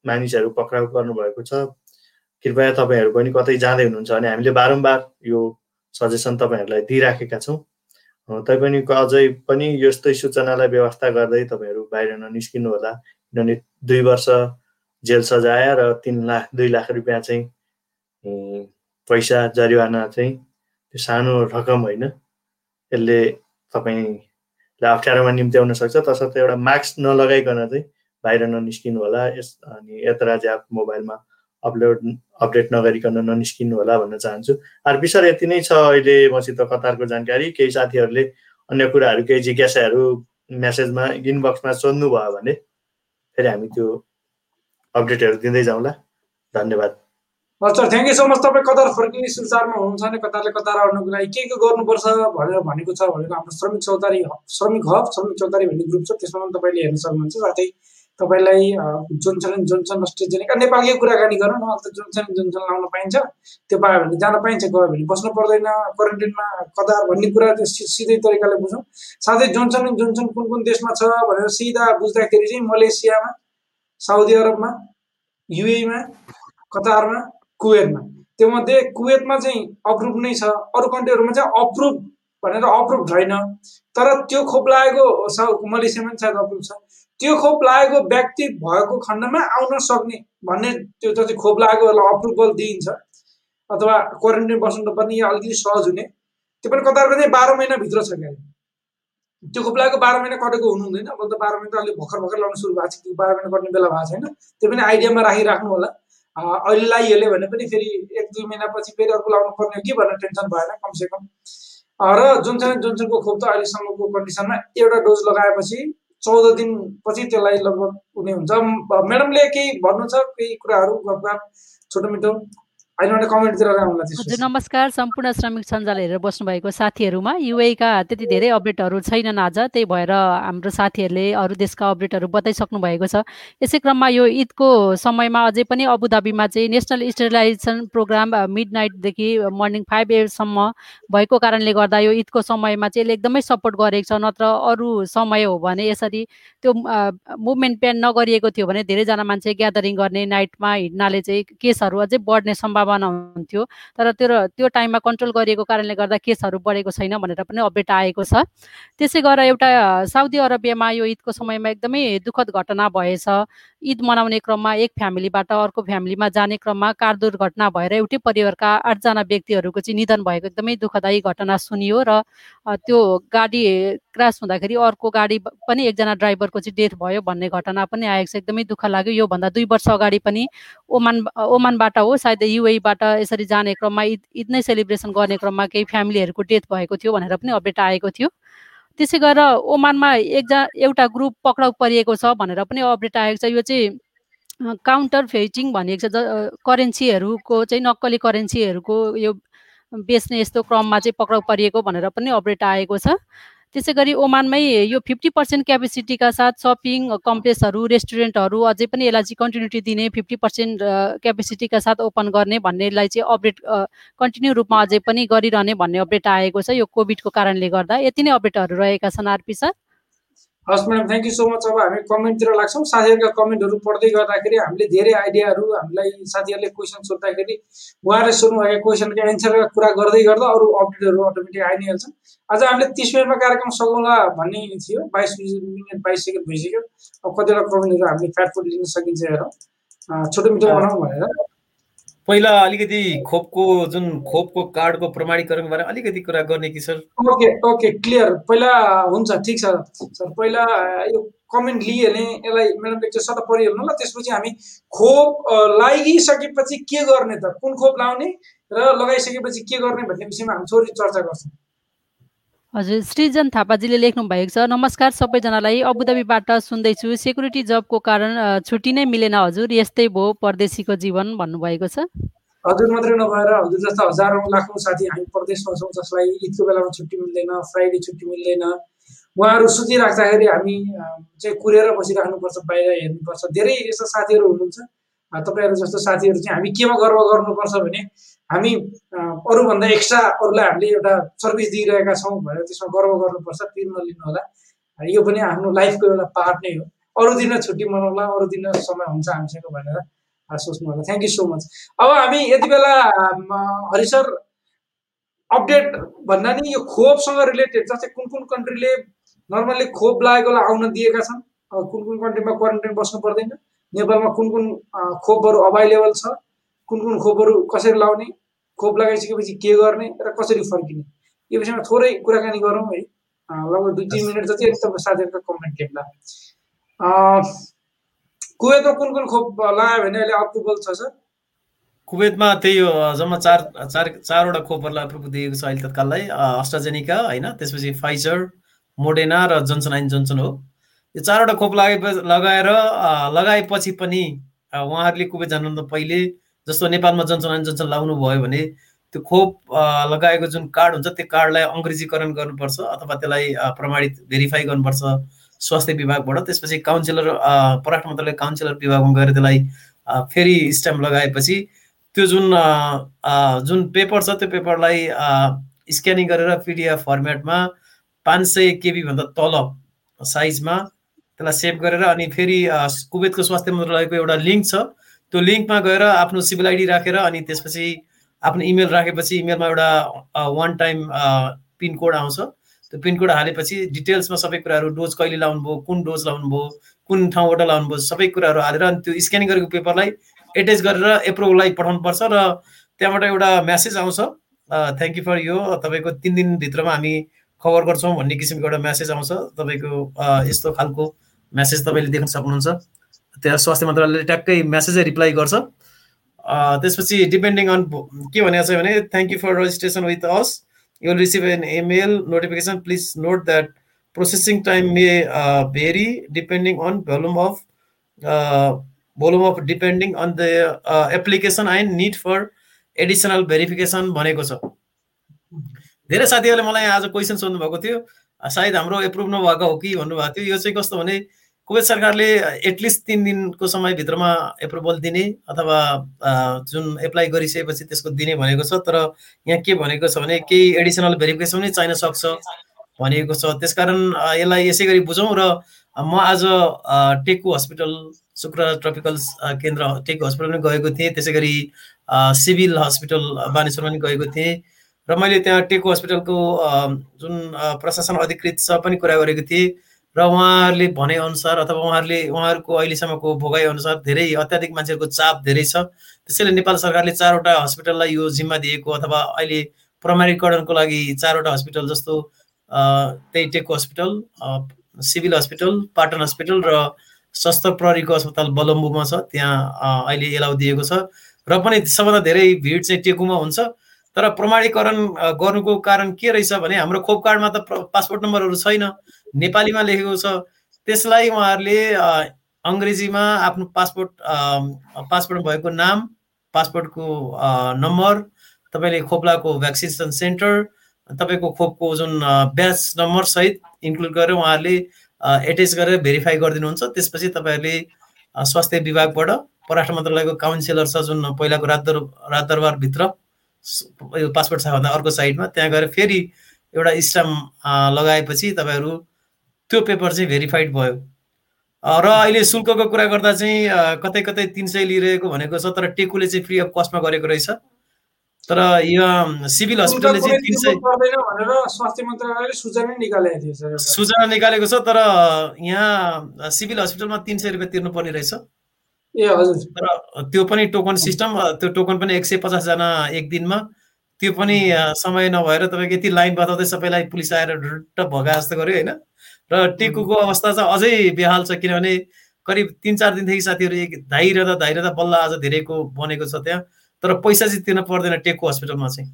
मानिसहरू पक्राउ गर्नुभएको छ। कृपया तपाईँहरू पनि कतै जाँदै हुनुहुन्छ भने हामीले बारम्बार यो सजेसन तपाईँहरूलाई दिइराखेका छौँ। तैपनि अझै पनि यस्तै सूचनालाई व्यवस्था गर्दै तपाईँहरू बाहिर ननिस्किनु होला। किनभने दुई वर्ष जेल सजाय र तिन लाख दुई लाख रुपियाँ चाहिँ पैसा जरिवाना चाहिँ त्यो सानो रकम होइन यसले तपाईँलाई अप्ठ्यारोमा निम्त्याउन सक्छ। तसर्थ एउटा मास्क नलगाइकन चाहिँ बाहिर ननिस्किनु होला। यस अनि यत्र एप मोबाइलमा अपलोड अपडेट नगरिकन ननिस्किनु होला भन्न चाहन्छु। अरू विषय यति नै छ अहिले मसित कतारको जानकारी। केही साथीहरूले अन्य कुराहरू केही जिज्ञासाहरू म्यासेजमा इनबक्समा सोध्नु भयो भने फेरि हामी त्यो अपडेटहरू दिँदै जाउँला। धन्यवाद।
हजुर थ्याङ्क यू सो मच तपाईँ कतार फर्किने सुचारमा हुनुहुन्छ भने कतारले कतार आउनुको लागि के के गर्नुपर्छ भनेर भनेको छ भनेर हाम्रो श्रमिक चौतारी श्रमिक हब श्रमिक चौतारी भन्ने ग्रुप छ त्यसमा पनि तपाईँले हेर्न सक्नुहुन्छ। साथै तपाईँलाई जोनसन जोनसन अस्ट्रेजेनिका नेपालकै कुराकानी गरौँ न त जोनसन जोनसन लाउन पाइन्छ त्यो पायो भने जान पाइन्छ गयो भने बस्नु पर्दैन क्वारेन्टाइनमा कतार भन्ने कुरा त्यो सिधै तरिकाले बुझौँ। साथै जोनसन जोनसन कुन कुन देशमा छ भनेर सिधा बुझ्दाखेरि चाहिँ मलेसियामा साउदी अरबमा युएमा कतारमा कुवेतमा। त्योमध्ये कुवेतमा चाहिँ अप्रुभ नै छ। अरू कन्ट्रीहरूमा चाहिँ अप्रुभ भनेर अप्रुभ छैन तर त्यो खोप लागेको मलेसियामा पनि सायद अप्रुभ छ। त्यो खोप लागेको व्यक्ति भएको खण्डमा आउन सक्ने भन्ने त्यो जति खोप लागेकोहरूलाई अप्रुभल दिइन्छ। अथवा क्वारेन्टाइन बस्नु पर्ने या अलिकति सहज हुने। त्यो पनि कतार कतै बाह्र महिनाभित्र छ क्या। त्यो खोप लागेको बाह्र महिना कटेको हुनु हुँदैन अब त बाह्र महिना त अलिक भर्खर भर्खर लाउनु सुरु भएको छ त्यो बाह्र महिना कट्ने बेला भएको छैन। त्यो पनि आइडियामा राखिराख्नु होला। अहिले लगाइहाल्यो भने पनि फेरि एक दुई महिनापछि फेरि अर्को लाउनु पर्ने हो कि भनेर टेन्सन भएन कमसेकम। र जोनसन जोनसनको खोप त अहिलेसम्मको कन्डिसनमा एउटा डोज लगाएपछि चौध दिनपछि त्यसलाई लगभग हुने हुन्छ। म्याडमले केही भन्नु छ? केही कुराहरू गफ छोटो मिठो?
हजुर नमस्कार सम्पूर्ण श्रमिक सञ्जाल हेरेर बस्नुभएको साथीहरूमा। युएका त्यति धेरै अपडेटहरू छैनन् आज त्यही भएर हाम्रो साथीहरूले अरू देशका अपडेटहरू बताइसक्नु भएको छ। यसै क्रममा यो ईदको समयमा अझै पनि अबुधाबीमा चाहिँ नेसनल स्टेरिलाइजेसन प्रोग्राम मिड नाइटदेखि मर्निङ फाइभ एसम्म भएको कारणले गर्दा यो ईदको समयमा चाहिँ यसले एकदमै सपोर्ट गरेको छ नत्र अरू समय हो भने यसरी त्यो मुभमेन्ट प्यान नगरिएको थियो भने धेरैजना मान्छे ग्यादरिङ गर्ने नाइटमा हिँड्नाले चाहिँ केसहरू अझै बढ्ने सम्भावना बनाउँथ्यो तर त्यो त्यो टाइममा कन्ट्रोल गरिएको कारणले गर्दा केसहरू बढेको छैन भनेर पनि अपडेट आएको छ। त्यसै गरेर एउटा साउदी अरबियामा यो ईदको समयमा एकदमै दुःखद घटना भएछ। ईद मनाउने क्रममा एक फ्यामिलीबाट अर्को फ्यामिलीमा जाने क्रममा कार दुर्घटना भएर एउटै परिवारका आठजना व्यक्तिहरूको चाहिँ निधन भएको एकदमै दुःखदायी घटना सुनियो र त्यो गाडी क्रास हुँदाखेरि अर्को गाडी पनि एकजना ड्राइभरको चाहिँ डेथ भयो भन्ने घटना पनि आएको छ। एकदमै दुःख लाग्यो। योभन्दा दुई वर्ष अगाडि पनि ओमान ओमानबाट हो सायद युएबाट यसरी जाने क्रममा ईद ईद नै सेलिब्रेसन गर्ने क्रममा केही फ्यामिलीहरूको डेथ भएको थियो भनेर पनि अपडेट आएको थियो। त्यसै गरेर ओमानमा एकजना एउटा ग्रुप पक्राउ परिएको छ भनेर पनि अपडेट आएको छ। यो चाहिँ काउन्टर फेचिङ भनिएको छ। करेन्सीहरूको चाहिँ नक्कली करेन्सीहरूको यो बेच्ने यस्तो क्रममा चाहिँ पक्राउ परिएको भनेर पनि अपडेट आएको छ। त्यसै गरी ओमानमै यो फिफ्टी पर्सेन्ट क्यापेसिटीका साथ सपिङ कम्प्लेक्सहरू रेस्टुरेन्टहरू अझै पनि यसलाई चाहिँ कन्टिन्युटी दिने फिफ्टी पर्सेन्ट क्यापेसिटीका साथ ओपन गर्ने भन्नेलाई चाहिँ अपडेट कन्टिन्यू रूपमा अझै पनि गरिरहने भन्ने अपडेट आएको छ। यो कोभिडको कारणले गर्दा। यति नै अपडेटहरू रहेका छन् आरपी सर।
हस् madam thank you so much अब हामी कमेन्टतिर लाग्छौँ। साथीहरूका कमेन्टहरू पढ्दै गर्दाखेरि हामीले धेरै आइडियाहरू हामीलाई साथीहरूले क्वेसन सोद्धाखेरि उहाँहरूले सोध्नुभएको क्वेसनको एन्सरका कुरा गर्दै गर्दा अरू अपडेटहरू अटोमेटिक आइ नै हाल्छन् आज हामीले तिस मिनटमा कार्यक्रम सघाउँला भन्ने थियो। बाइस मिनट बाइस सेकेन्ड भइसक्यो। अब कतिवटा कमेन्टहरू हामीले फ्याटफुड लिन सकिन्छ हेर। छोटो मिठो बनाउँ भनेर।
पहिला अलिकति खोपको जुन खोपको कार्डको प्रमाणीकरण बारे अलिकति कुरा गर्ने कि सर?
Okay okay clear. पहिला हुन्छ ठिक छ। सर पहिला यो कमेन्ट लिइहाल्ने यसलाई म्याडम एकचोटि सट परिहाल्नु ल त्यसपछि हामी खोप लगाइसकेपछि के गर्ने त? कुन खोप लाउने र लगाइसकेपछि के गर्ने भन्ने विषयमा हामी थोरै चर्चा गर्छौँ।
हजुर सृजन थापाजीले लेख्नु भएको छ। नमस्कार सबैजनालाई। अबुधाबीबाट सुन्दैछु। सेक्युरिटी जबको कारण छुट्टी नै मिलेन हजुर। यस्तै भयो परदेशीको जीवन भन्नुभएको छ।
हजुर मात्रै नभएर हजुर जस्ता हजारौँ लाखौँ साथी हामी प्रदेशमा छौँ जसलाई ईदको बेलामा छुट्टी मिल्दैन फ्राइडे छुट्टी मिल्दैन। उहाँहरू सुतिराख्दाखेरि हामी चाहिँ कुरेर बसिराख्नुपर्छ बाहिर हेर्नुपर्छ। धेरै यस्ता साथीहरू हुनुहुन्छ। तपाईँहरू जस्तो साथीहरू चाहिँ हामी केमा गर्व गर्नुपर्छ भने हामी अरूभन्दा एक्स्ट्रा अरूलाई हामीले एउटा सर्भिस दिइरहेका छौँ भनेर त्यसमा गर्व गर्नुपर्छ पिर नलिनु होला। यो पनि आफ्नो लाइफको एउटा पार्ट नै हो। अरू दिन छुट्टी मनाउला अरू दिन समय हुन्छ हामीसँग भनेर सोच्नु होला। थ्याङ्क यू सो मच अब हामी यति बेला हरि सर अपडेट भन्दा नि यो खोपसँग रिलेटेड जस्तै कुन कुन कन्ट्रीले नर्मल्ली खोप लागेकोलाई आउन दिएका छन्? कुन कुन कन्ट्रीमा क्वारेन्टाइन बस्नु पर्दैन? नेपालमा कुन कुन खोपहरू अभाइलेबल छ? कुन कुन खोपहरू कसरी लाउने खोप लगाइसकेपछि के गर्ने र कसरी फर्किने? यो विषयमा थोरै कुराकानी गरौँ है। लगभग दुई तिन मिनट जति अलिक तपाईँ साथीहरूको कमेन्ट हेर्ला कुवेतमा कुन कुन खोप लगायो भने अहिले अप्रुभल छ सर?
कुवेतमा त्यही हो जम्मा चार चार चारवटा खोपहरूलाई अप्रुभल दिएको छ अहिले तत्काललाई अस्ट्राजेनिका होइन त्यसपछि फाइजर मोडेना र जोन्सन एन्ड जोन्सन हो। यो चारवटा खोप लगाए लगाएर लगाएपछि पनि उहाँहरूले कुवेत जानुभन्दा पहिले जस्तो नेपालमा एन्ड जन्सन लाउनु भयो भने त्यो खोप लगाएको जुन कार्ड हुन्छ त्यो कार्डलाई अङ्ग्रेजीकरण गर्नुपर्छ अथवा त्यसलाई प्रमाणित भेरिफाई गर्नुपर्छ स्वास्थ्य विभागबाट। त्यसपछि काउन्सिलर पराष्ट्र मन्त्रालय काउन्सिलर विभागमा गएर त्यसलाई फेरि स्ट्याम्प लगाएपछि त्यो जुन जुन पेपर छ त्यो पेपरलाई स्क्यानिङ गरेर पिडिएफ फर्मेटमा पाँच सय केबीभन्दा तल साइजमा त्यसलाई सेभ गरेर अनि फेरि कुवेतको स्वास्थ्य मन्त्रालयको एउटा लिङ्क छ। त्यो लिङ्कमा गएर आफ्नो सिभिल आइडी राखेर अनि त्यसपछि आफ्नो इमेल राखेपछि इमेलमा एउटा वान टाइम पिनकोड आउँछ। त्यो पिनकोड हालेपछि डिटेल्समा सबै कुराहरू डोज कहिले लाउनु भयो कुन डोज लाउनु भयो कुन ठाउँबाट लाउनुपर्छ सबै कुराहरू हालेर अनि त्यो स्क्यानिङ गरेको पेपरलाई एटेच गरेर एप्रुभललाई पठाउनुपर्छ र त्यहाँबाट एउटा म्यासेज आउँछ थ्याङ्क यू फर यो तपाईँको तिन दिनभित्रमा हामी कभर गर्छौँ भन्ने किसिमको एउटा म्यासेज आउँछ। तपाईँको यस्तो खालको म्यासेज तपाईँले देख्न सक्नुहुन्छ। त्यहाँ स्वास्थ्य मन्त्रालयले ट्याक्कै म्यासेजै रिप्लाई गर्छ। त्यसपछि डिपेन्डिङ अन के भनेको छ भने thank you for registration with us you receive an email notification please note that processing time may vary depending on volume of volume of depending on the application and need for additional verification भनेको छ। धेरै साथीहरूले मलाई आज question सोध्नु भएको थियो। सायद हाम्रो एप्रुभ नभएको हो कि भन्नुभएको थियो। यो चाहिँ कस्तो भने कुवेत सरकारले एटलिस्ट तिन दिनको समयभित्रमा एप्रुभल दिने अथवा जुन एप्लाई गरिसकेपछि त्यसको दिने भनेको छ तर यहाँ के भनेको छ भने केही एडिसनल भेरिफिकेसन पनि चाहिन सक्छ भनेको छ। त्यसकारण यसलाई यसै गरी बुझौँ र म आज टेकु हस्पिटल शुक्र ट्रपिकल केन्द्र टेकु हस्पिटल पनि गएको थिएँ। त्यसै गरी सिभिल हस्पिटल बानेश्वर पनि गएको थिएँ। र मैले त्यहाँ टेकु हस्पिटलको जुन प्रशासन अधिकृत पनि कुरा गरेको थिएँ। र उहाँहरूले भनेअनुसार अथवा उहाँहरूले उहाँहरूको अहिलेसम्मको भोगाइ अनुसार धेरै अत्याधिक मान्छेहरूको चाप धेरै छ। त्यसैले नेपाल सरकारले चारवटा हस्पिटललाई यो जिम्मा दिएको अथवा अहिले प्रमाणीकरणको लागि चारवटा हस्पिटल जस्तो त्यही Teku hospital civil hospital Patan hospital र सशस्त्र प्रहरीको अस्पताल बलम्बुमा छ। त्यहाँ अहिले एलाउ दिएको छ। र पनि सबभन्दा धेरै भिड चाहिँ टेकुमा हुन्छ। तर प्रमाणीकरण गर्नुको कारण के रहेछ भने हाम्रो खोप कार्डमा त पासपोर्ट नम्बरहरू छैन। नेपालीमा लेखेको छ। त्यसलाई उहाँहरूले अङ्ग्रेजीमा आफ्नो पासपोर्ट पासपोर्ट भएको नाम पासपोर्टको नम्बर तपाईँले खोप्लाको भ्याक्सिनेसन सेन्टर तपाईँको खोपको जुन ब्याच नम्बर सहित इन्क्लुड गरेर उहाँहरूले एटेच गरेर भेरिफाई गरिदिनुहुन्छ। त्यसपछि तपाईँहरूले स्वास्थ्य विभागबाट परराष्ट्र मन्त्रालयको काउन्सिलर छ जुन पहिलाको राजदर राजदरबारभित्र यो पासपोर्ट छ अर्को साइडमा त्यहाँ गएर फेरि एउटा स्टाम्प लगाएपछि तपाईँहरू त्यो पेपर चाहिँ भेरिफाइड भयो। र अहिले शुल्कको कुरा गर्दा चाहिँ कतै कतै तिन सय लिइरहेको भनेको छ तर टेकुले चाहिँ फ्री अफ कस्टमा गरेको रहेछ। तर यो सिभिल हस्पिटलले चाहिँ तिन सय सूचना निकालेको छ तर यहाँ सिभिल हस्पिटलमा तिन सय रुपियाँ तिर्नुपर्ने रहेछ।
ए हजुर।
तर त्यो पनि टोकन सिस्टम त्यो टोकन पनि एक सय पचासजना एक दिनमा। त्यो पनि समय नभएर तपाईँको यति लाइन बताउँदै सबैलाई पुलिस आएर ढुट्ट भगा जस्तो गर्यो होइन? र टेकुको अवस्था चाहिँ अझै बेहाल छ किनभने करिब तिन चार दिनदेखि साथीहरू एक धाइरहँदा धाइरहँदा बल्ल आज धेरैको बनेको छ त्यहाँ। तर पैसा चाहिँ तिर्न पर्दैन टेकको हस्पिटलमा चाहिँ।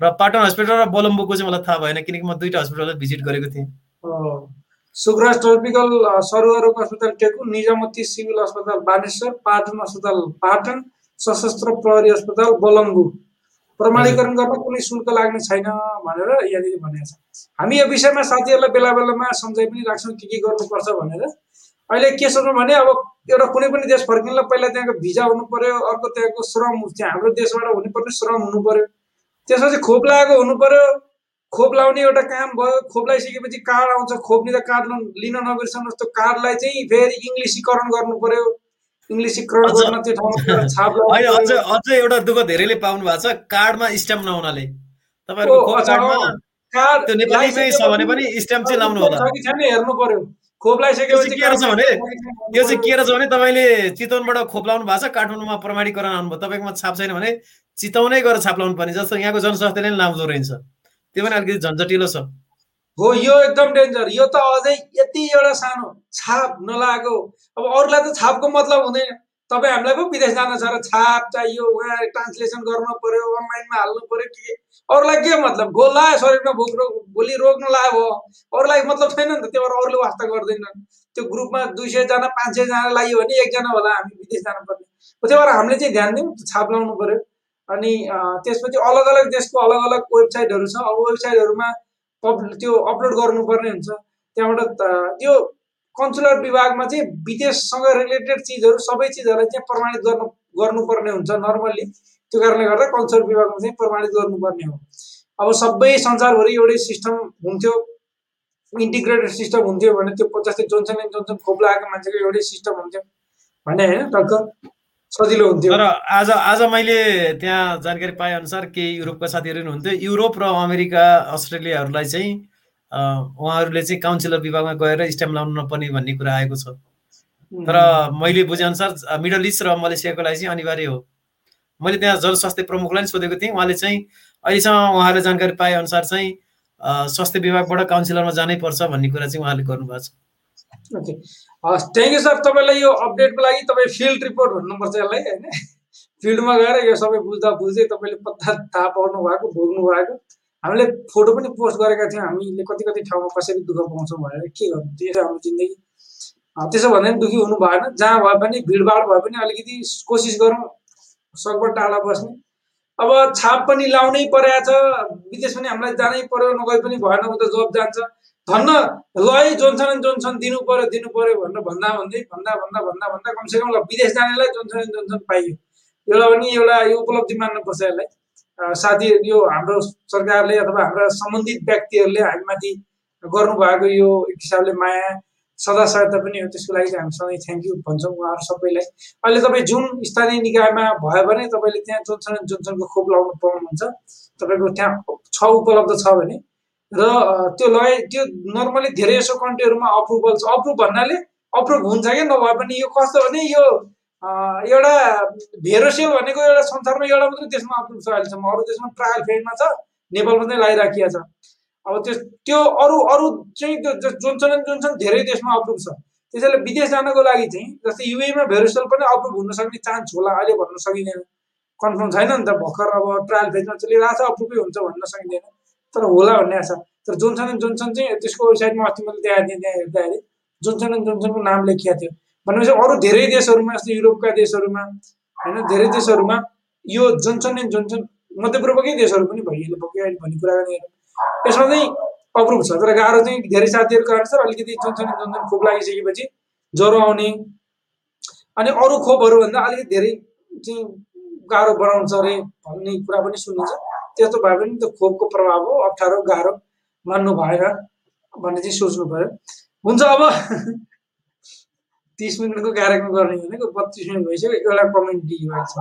र पाटन हस्पिटल र बलम्बुको चाहिँ मलाई थाहा भएन किनकि म दुइटा हस्पिटललाई भिजिट गरेको थिएँ।
सुग्रास ट्रपिकल सरुवारोग अस्पताल टेकु निजामती सिभिल अस्पताल बानेश्वर पाटन अस्पताल पाटन सशस्त्र प्रहरी अस्पताल बलङ्गु प्रमाणीकरण गर्न कुनै शुल्क लाग्ने छैन भनेर यहाँनिर भनेको छ। हामी यो विषयमा साथीहरूलाई बेला बेलामा सम्झाइ पनि राख्छौँ के के गर्नुपर्छ भनेर। अहिले के सोच्नु भने अब एउटा कुनै पनि देश फर्किनलाई पहिला त्यहाँको भिजा हुनु पर्यो अर्को त्यहाँको श्रम त्यहाँ हाम्रो देशबाट हुनुपर्ने श्रम हुनु पर्यो त्यसपछि खोप लागेको हुनु पर्यो खोप लाउने एउटा काम भयो। खोप लगाइसकेपछि कार्ड आउँछ। खोप्ने त कार्ड लिन नबिर्सनुहोस् त्यो कार्डलाई चाहिँ फेरि इङ्ग्लिसीकरण गर्नु पर्यो इङ्ग्लिसीकरण गर्न त्यो ठाउँमा छाप
अझ एउटा दुःख धेरैले पाउनु भएको छ। कार्डमा स्ट्याम्प नहुनाले। तपाईँहरूको कार्ड नेपालीमै भने पनि स्ट्याम्प चाहिँ लाउनु होला।
हेर्नु पर्यो। खोप लगाइसकेपछि
के रहेछ भने त्यो चाहिँ के रहेछ भने तपाईँले चितवनबाट खोप लाउनु भएको छ काठमाडौँमा प्रमाणीकरण आउनुभयो तपाईँकोमा छाप छैन भने चितवनै गएर छाप लाउनु पर्ने जस्तो यहाँको जनस्वास्थ्यले नै लाउँदो रहेछ त्यो पनि अलिकति झन्झटिलो छ।
हो यो एकदम डेन्जर यो त अझै यति एउटा सानो छाप नलागेको अब अरूलाई त छापको मतलब हुँदैन। तपाईँ हामीलाई पो विदेश जान छ र छाप चाहियो उहाँ ट्रान्सलेसन गर्नु पर्यो अनलाइनमा हाल्नु पर्यो के? अरूलाई के मतलब? गोल लायो शरीरमा भोक रोग भोलि रोग नलायो भयो अरूलाई मतलब छैन नि त त्यो भएर अरूले वास्ता गर्दैनन्। त्यो ग्रुपमा दुई सयजना पाँच सयजना लाग्यो भने एकजना होला हामी विदेश जानुपर्ने त्यही भएर हामीले चाहिँ ध्यान दिउँ छाप लाउनु पर्यो। अनि त्यसपछि अलग अलग देशको अलग अलग वेबसाइटहरू छ। अब वेबसाइटहरूमा त्यो अपलोड गर्नुपर्ने हुन्छ। त्यहाँबाट त्यो कन्सुलर विभागमा चाहिँ विदेशसँग रिलेटेड चिजहरू सबै चिजहरूलाई चाहिँ प्रमाणित गर्नु गर्नुपर्ने हुन्छ नर्मल्ली त्यो कारणले गर्दा कन्सुलर विभागमा चाहिँ प्रमाणित गर्नुपर्ने हो। अब सबै संसारभरि एउटै सिस्टम हुन्थ्यो इन्टिग्रेटेड सिस्टम हुन्थ्यो भने त्यो जस्तै जोन्सन एन्ड जोन्सन खोप लागेको मान्छेको एउटै सिस्टम हुन्थ्यो भने होइन टक्क सजिलो हुन्थ्यो।
तर आज आज मैले त्यहाँ जानकारी पाए अनुसार केही युरोपका साथीहरू हुनुहुन्थ्यो। युरोप र अमेरिका अस्ट्रेलियाहरूलाई चाहिँ उहाँहरूले चाहिँ काउन्सिलर विभागमा गएर स्ट्याम्प लाउनु नपर्ने भन्ने कुरा आएको छ। तर मैले बुझेअनुसार मिडल इस्ट र मलेसियाको लागि चाहिँ अनिवार्य हो। मैले त्यहाँ जनस्वास्थ्य प्रमुखलाई पनि सोधेको थिएँ। उहाँले चाहिँ अहिलेसम्म उहाँले जानकारी पाए अनुसार चाहिँ स्वास्थ्य विभागबाट काउन्सिलरमा जानै पर्छ भन्ने कुरा चाहिँ उहाँले गर्नुभएको छ।
ओके। हस् थ्याङ्क यू सर तपाईँलाई यो अपडेटको लागि तपाईँ फिल्ड रिपोर्ट भन्नुपर्छ यसलाई होइन? फिल्डमा गएर यो सबै बुझ्दा बुझ्दै तपाईँले पत्ता थाहा पाउनु भएको भोग्नु भएको हामीले फोटो पनि पोस्ट गरेका थियौँ। हामीले कति कति ठाउँमा कसरी दुःख पाउँछौँ भनेर के गर्नु? त्यो हाम्रो जिन्दगी। त्यसो भन्दा पनि दुःखी हुनु भएन। जहाँ भए पनि भिडभाड भए पनि अलिकति कोसिस गरौँ। सकबाट टाढा बस्ने। अब छाप पनि लाउनै परेको छ। विदेश पनि हामीलाई जानै पर्यो नगए पनि भएन उता जब जान्छ। धन्न ल है जोन्सन जोन्सन दिनु पर्यो दिनु पर्यो भनेर भन्दा भन्दै भन्दा भन्दा भन्दा भन्दा कमसेकम ल विदेश जानेलाई जोन्सन जोन्सन पाइयो। एउटा पनि एउटा यो उपलब्धि मान्नुपर्छ यसलाई। साथी यो हाम्रो सरकारले अथवा हाम्रा सम्बन्धित व्यक्तिहरूले हामीमाथि गर्नुभएको यो एक हिसाबले माया सदा सहायता पनि हो त्यसको लागि हामी सधैँ थ्याङ्क यू भन्छौँ उहाँहरू सबैलाई। अहिले तपाईँ जुन स्थानीय निकायमा भयो भने तपाईँले त्यहाँ जोन्सन जोन्सनको खोप लगाउनु पाउनुहुन्छ। तपाईँको त्यहाँ छ उपलब्ध छ भने र त्यो लगाइ त्यो नर्मली धेरै जसो कन्ट्रीहरूमा अप्रुभल छ। अप्रुभ भन्नाले अप्रुभ हुन्छ क्या? नभए पनि यो कस्तो भने यो एउटा भेरोसेल भनेको एउटा संसारमा एउटा मात्रै देशमा अप्रुभ छ अहिलेसम्म। अरू देशमा ट्रायल फेजमा छ नेपालमा चाहिँ लगाइराखिया छ। अब त्यो त्यो अरू अरू चाहिँ त्यो जोन्सन एन्ड जोन्सन धेरै देशमा अप्रुभ छ। त्यसैले विदेश जानको लागि चाहिँ जस्तै युएमा भेरोसेल पनि अप्रुभ हुन सक्ने चान्स होला अहिले भन्न सकिँदैन। कन्फर्म छैन नि त भर्खर अब ट्रायल फेजमा चलिरहेको छ अप्रुभै हुन्छ भन्न सकिँदैन। तर होला भन्ने आशा। तर जोन्सन एन्ड जोन्सन चाहिँ त्यसको वेबसाइटमा अस्ति मैले थिएँ त्यहाँ हेर्दाखेरि जोन्सन एन्ड जोन्सनको नाम लेखिएको थियो। भनेपछि अरू धेरै देशहरूमा जस्तै युरोपका देशहरूमा होइन धेरै देशहरूमा यो जोन्सन एन्ड जोन्सन मध्यपूर्वकै देशहरू पनि भइहाल्यो पक्कै अहिले भन्ने कुरा हेरौँ यसमा चाहिँ अप्रुभ छ। तर गाह्रो चाहिँ धेरै साथीहरूको अनुसार अलिकति जोन्सन एन्ड जोन्सन खोप लागिसकेपछि ज्वरो आउने अनि अरू खोपहरूभन्दा अलिकति धेरै चाहिँ गाह्रो बनाउँछ अरे भन्ने कुरा पनि सुनिन्छ। त्यस्तो भए पनि त्यो खोपको प्रभाव हो अप्ठ्यारो गाह्रो मान्नु भएन भन्ने चाहिँ सोच्नु पऱ्यो। हुन्छ अब तिस मिनटको कार्यक्रम गर्ने भनेको बत्तिस मिनट भइसक्यो एउटा कमेन्ट दिइरहेको छ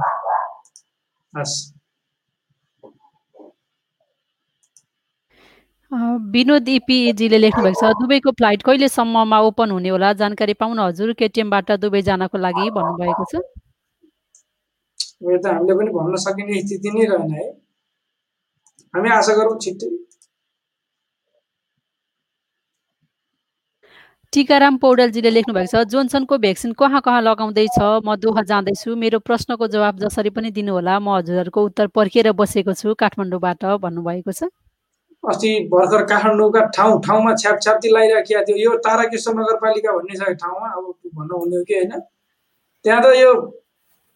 हस्
विनोद इपीजीले लेख्नु भएको छ दुबईको फ्लाइट कहिलेसम्ममा ओपन हुने होला? जानकारी पाउन हजुर केटिएमबाट दुबई जानको लागि भन्नुभएको छ।
यो त हामीले पनि भन्न सकिने स्थिति नै रहेन है। हामी आशा गरौँ छिट्टै।
टिकाराम पौडेलजीले लेख्नु भएको छ जोन्सनको भ्याक्सिन कहाँ कहाँ लगाउँदैछ? म दोहा जाँदैछु। मेरो प्रश्नको जवाब जसरी पनि दिनुहोला। म हजुरहरूको उत्तर पर्खिएर बसेको छु। काठमाडौँबाट भन्नुभएको छ।
अस्ति भर्खर काठमाडौँका ठाउँ ठाउँमा छ्याप छ्याप्ती लगाइराखिया थियो। यो ताराकृष्ण नगरपालिका भन्ने छ ठाउँमा। अब भन्नु हुने हो कि होइन? त्यहाँ त यो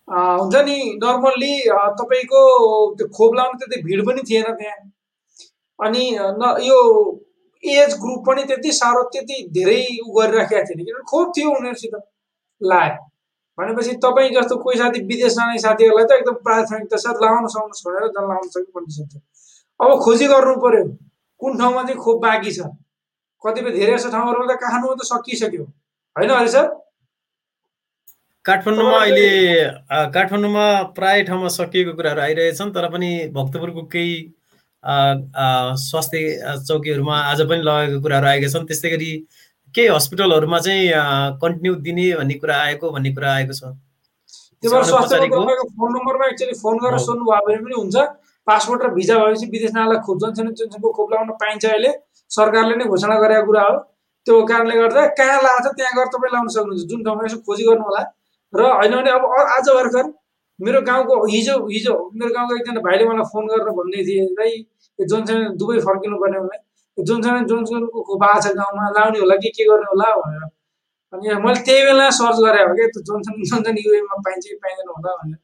हुन्छ नि नर्मल्ली तपाईँको त्यो खोप लाउनु त्यति भिड पनि थिएन त्यहाँ। अनि यो एज ग्रुप पनि त्यति साह्रो त्यति धेरै उ गरिराखेका थिएन किनभने खोप थियो उनीहरूसित लाए भनेपछि तपाईँ जस्तो कोही साथी विदेश जाने साथीहरूलाई त एकदम प्राथमिकता साथ लाउन सक्नु छोडेर लाउन सक्ने कन्डिसन थियो अब खोजी गर्नु पर्यो कुन ठाउँमा चाहिँ खोप बाँकी छ कतिपय धेरै जस्तो ठाउँहरूमा त काठमाडौँमा त सकिसक्यो होइन हरि सर
काठमाडौँमा अहिले काठमाडौँमा प्राय ठाउँमा सकिएको कुराहरू आइरहेछन् तर पनि भक्तपुरको केही स्वास्थ्य चौकीहरूमा आज पनि लगेको कुराहरू आएका छन्। त्यस्तै गरी केही हस्पिटलहरूमा चाहिँ कन्टिन्यू दिने भन्ने कुरा आएको भन्ने कुरा आएको छ।
फोन नम्बरमा एक्चुअली फोन गरेर सोध्नु भयो भने पनि हुन्छ। पासपोर्ट र भिजा भएपछि विदेश नाला खोप जोन्सन जोन्सनको खोप लगाउन पाइन्छ अहिले सरकारले नै घोषणा गरेको कुरा हो। त्यो कारणले गर्दा कहाँ लाग्छ त्यहाँ गएर तपाईँ लाउन सक्नुहुन्छ। जुन ठाउँमा यसो खोजी गर्नु होला। र होइन भने अब आज भर्खर मेरो गाउँको हिजो हिजो मेरो गाउँको एकजना भाइले मलाई फोन गरेर भन्दै थिए दाइ जोन्सन दुबई फर्किनु पर्ने मलाई जोन्सन जोन्सनको खोप आएको छ गाउँमा लाउने होला कि के गर्ने होला? भनेर। अनि मैले त्यही बेला सर्च गरेँ हो क्या जोन्सन जोन्सन युएमा पाइन्छ कि पाइँदैन होला? भनेर।